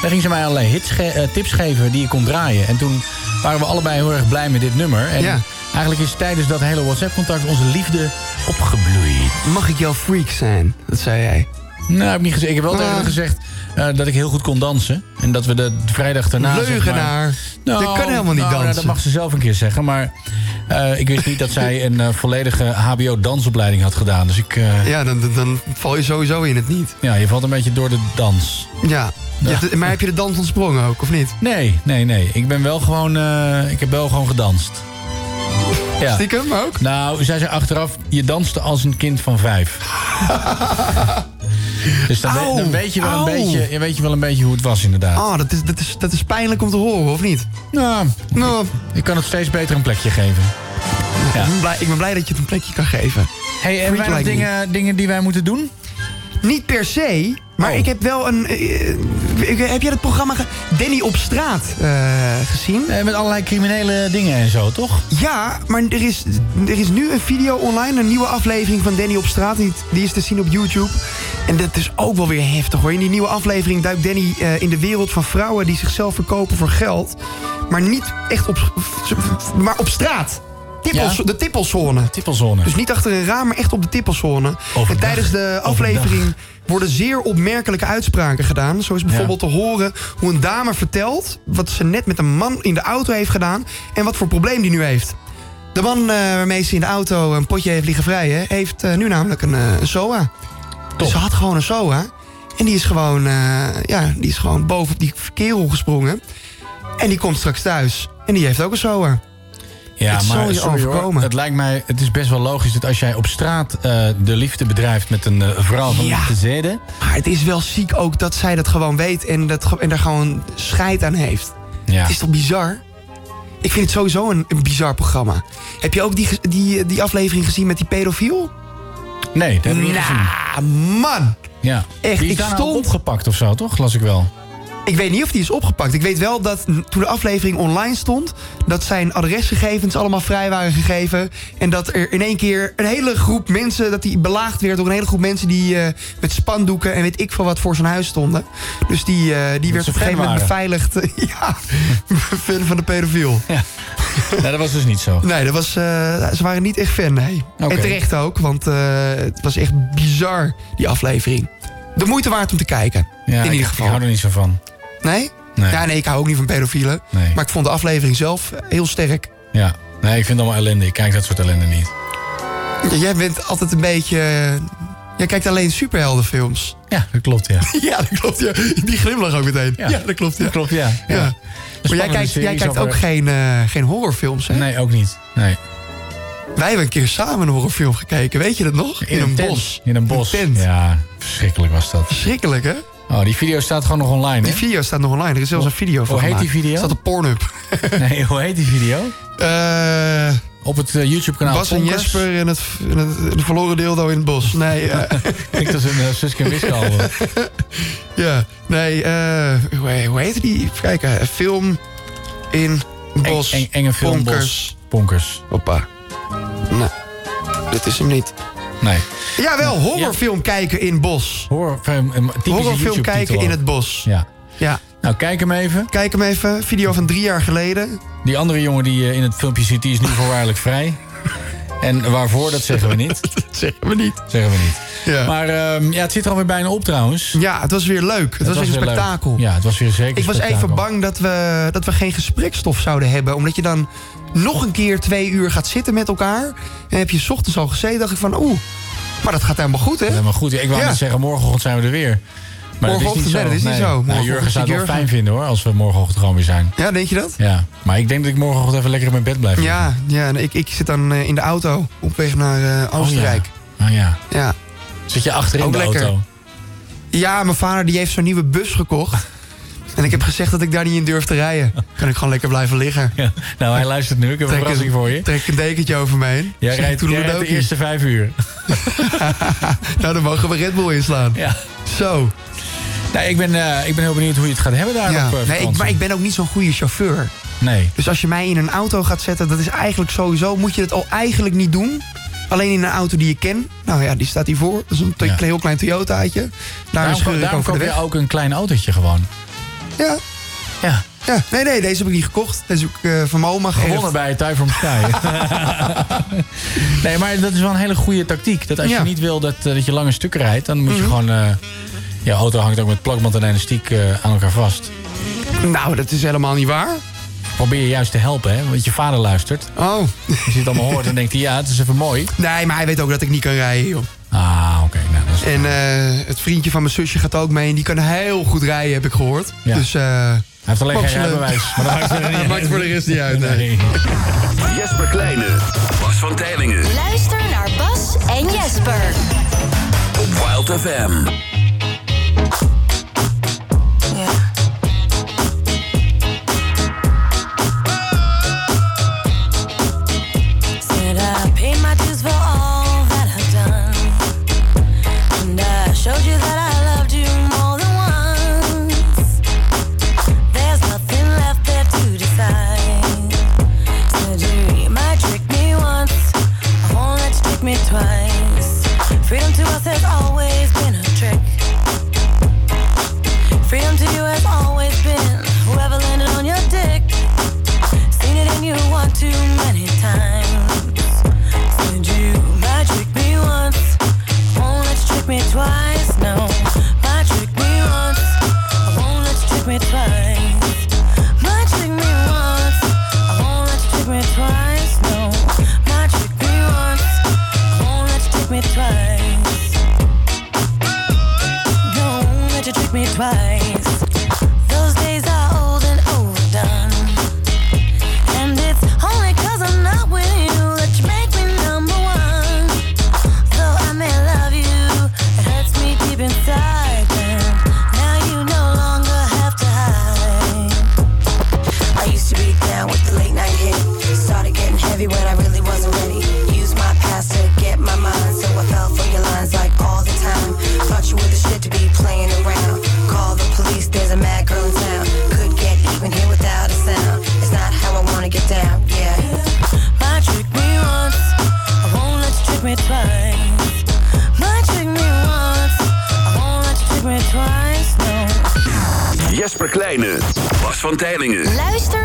Daar ging ze mij allerlei hits ge- tips geven die ik kon draaien. En toen waren we allebei heel erg blij met dit nummer. En Ja. Eigenlijk is tijdens dat hele WhatsApp-contact onze liefde opgebloeid. Mag ik jouw freak zijn? Dat zei jij. Nou, heb ik niet gezegd. Ik heb wel Ah. tegen haar gezegd eh, dat ik heel goed kon dansen. En dat we de vrijdag daarna... zeg maar- Leugenaar. Je kan helemaal niet nou, nou, dansen. dat mag ze zelf een keer zeggen. Maar eh, ik wist niet dat zij een eh, volledige HBO-dansopleiding had gedaan. Dus ik... Ja, dan, dan, dan val je sowieso in het niet. ja, je valt een beetje door de dans. Ja. Maar heb je de dans ontsprongen ook, of niet? Nee, nee, nee. Ik ben wel gewoon... ik heb wel gewoon gedanst. Ja. Stiekem ook? Nou, zij zei achteraf, je danste als een kind van vijf. <laughs> dus dan, weet, je wel een beetje, je weet je wel een beetje hoe het was inderdaad. Oh, dat is, dat, is, dat is pijnlijk om te horen, of niet? Nou, Nou, ik kan het steeds beter een plekje geven. Ja. ik, ben blij, ik ben blij dat je het een plekje kan geven. Hey, en Freak wij nog dingen, dingen die wij moeten doen? Niet per se, maar Oh. ik heb wel een... eh, heb jij het programma Danny op straat eh, gezien? Eh, met allerlei criminele dingen en zo, toch? Ja, maar er is, er is nu een video online, een nieuwe aflevering van Danny op straat. Die, die is te zien op YouTube. En dat is ook wel weer heftig hoor. In die nieuwe aflevering duikt Danny in de wereld van vrouwen die zichzelf verkopen voor geld. Maar niet echt op, maar op straat. Tippels, Ja. De tippelzone. Tippelzone. Dus niet achter een raam, maar echt op de tippelzone. En tijdens de aflevering worden zeer opmerkelijke uitspraken gedaan. Zo is bijvoorbeeld te horen hoe een dame vertelt... wat ze net met een man in de auto heeft gedaan... en wat voor probleem die nu heeft. De man eh, waarmee ze in de auto een potje heeft liggen vrijen... heeft eh, nu namelijk een, een SOA. Dus ze had gewoon een SOA. En die is gewoon, ja, die is gewoon bovenop die kerel gesprongen. En die komt straks thuis. En die heeft ook een SOA. Ja, Het maar je sorry, hoor. overkomen. het lijkt mij, het is best wel logisch dat als jij op straat eh, de liefde bedrijft met een eh, vrouw van Ja. de zeden. Maar het is wel ziek ook dat zij dat gewoon weet en, dat, en daar gewoon scheid aan heeft. Ja. Het is toch bizar? Ik vind het sowieso een, een bizar programma. Heb je ook die, die, die aflevering gezien met die pedofiel? Nee, dat heb ik niet gezien. Nou, man! Ja. Echt, die is ik stond- opgepakt of zo, toch? Las ik wel. Ik weet niet of die is opgepakt. Ik weet wel dat toen de aflevering online stond... dat zijn adresgegevens allemaal vrij waren gegeven. En dat er in één keer een hele groep mensen... dat die belaagd werd door een hele groep mensen... die eh, met spandoeken en weet ik veel wat voor zijn huis stonden. Dus die, eh, die werd op een gegeven moment beveiligd. <laughs> ja, <laughs> fan van de pedofiel. Ja. nee, dat was dus niet zo. Nee, dat was, eh, ze waren niet echt fan, nee. En terecht ook, want het was echt bizar, die aflevering. De moeite waard om te kijken, Ja, in ik, ieder geval. Ik hou er niet zo van. Nee? Nee. Ja, nee, ik hou ook niet van pedofielen. Nee. Maar ik vond de aflevering zelf heel sterk. Ja. Nee, ik vind het allemaal ellende. Ik kijk dat soort ellende niet. Jij bent altijd een beetje... eh, Jij kijkt alleen superheldenfilms. Ja, dat klopt, ja. <laughs> ja, dat klopt. Ja. Die glimlach ook meteen. Ja, dat klopt. Ja. Dat klopt, ja. Ja. ja. Maar jij kijkt, jij kijkt ook geen, eh, geen horrorfilms, hè? Nee, ook niet. Nee. Wij hebben een keer samen een horrorfilm gekeken. Weet je dat nog? In, een, bos. In een bos. tent. Ja, verschrikkelijk was dat. Verschrikkelijk, hè? Oh, die video staat gewoon nog online, Die hè? video staat nog online. Er is zelfs een video van Hoe heet die gemaakt. video? staat op Pornhub. <laughs> Nee, hoe heet die video? Eh, Op het eh, YouTube-kanaal Bas en. Jesper in het, in het, de verloren dildo in het bos. Nee, eh, <laughs> Klinkt als een uh, Suske en Wiske album. <laughs> ja. Nee, eh, hoe, hoe heet die? Even kijken. Film in bos. Eng, eng, enge film Ponkers. Ponkers. Hoppa. Nou, dit is hem niet. Nee. Jawel, horrorfilm kijken in bos. Horror, een typische Horrorfilm kijken in het bos. Ja. Ja. Nou, kijk hem even. Kijk hem even. Video van drie jaar geleden. Die andere jongen die je in het filmpje ziet, die is nu voorwaardelijk vrij. En waarvoor, dat zeggen we niet. <laughs> dat zeggen we niet. Zeggen we niet. Ja. Maar ehm, ja, het zit er alweer bijna op trouwens. Ja, het was weer leuk. Het, was, weer een weer leuk. spektakel. Ja, het was weer zeker Ik was spektakel. even bang dat we, dat we geen gesprekstof zouden hebben. Omdat je dan nog een keer twee uur gaat zitten met elkaar. En heb je 's ochtends al gezeten, dacht ik van oeh. Maar dat gaat helemaal goed, hè? Helemaal goed. Ik wou Ja. net zeggen, morgenochtend zijn we er weer. Maar Morgenochtend, dat is nee, niet zo. dat is niet zo. Nou, Jurgen zou het wel fijn vinden hoor, als we morgenochtend gewoon weer zijn. Ja, denk je dat? Ja, maar ik denk dat ik morgenochtend even lekker in mijn bed blijf. liggen. Ja, ja en ik, ik zit dan eh, in de auto op weg naar eh, Oostenrijk. Oh ja. ja. Zit je achterin Ook de lekker. auto? Ja, mijn vader die heeft zo'n nieuwe bus gekocht. <laughs> En ik heb gezegd dat ik daar niet in durf te rijden. Kan ik gewoon lekker blijven liggen. Ja. Nou, hij luistert nu. Ik heb een verrassing voor je. Trek een dekentje over me heen. Jij rijdt, jij rijdt de eerste vijf uur. <laughs> nou, dan mogen we Red Bull inslaan. Ja. Zo. Nou, ik, ben, eh, ik ben heel benieuwd hoe je het gaat hebben daar Ja. op eh, Nee, ik, maar ik ben ook niet zo'n goede chauffeur. Nee. Dus als je mij in een auto gaat zetten, dat is eigenlijk sowieso... moet je het al eigenlijk niet doen. Alleen in een auto die je ken. Nou ja, die staat hiervoor. Dat is een Ja. heel klein Toyotaatje. Daar Daarom, scheur ik daarom koop je ook een klein autootje gewoon. Ja. Ja. Ja, nee, nee, deze heb ik niet gekocht. Deze heb ik eh, van mijn oma geërfd. Gewonnen bij Tuin from Sky. <laughs> nee, maar dat is wel een hele goede tactiek. Dat als Ja. je niet wil dat, dat je lange stukken rijdt... dan moet je Mhm. gewoon... je auto hangt ook met plakband en elastiek eh, aan elkaar vast. Nou, dat is helemaal niet waar. Probeer je juist te helpen, hè? Want je vader luistert. Oh. Als je het allemaal hoort, dan denkt hij... ja, het is even mooi. Nee, maar hij weet ook dat ik niet kan rijden, joh. Ah, oké. nou, is- En eh, het vriendje van mijn zusje gaat ook mee. En die kan heel goed rijden, heb ik gehoord. Ja. Dus, eh Hij heeft alleen geen rijbewijs. Maar dat maakt niet <laughs> voor de rest niet uit, nee. Jesper Kleine, Bas van Tijlingen. Luister naar Bas en Jesper. Op Wild FM. No. Jesper Kleine, Bas van Tijlingen. Luister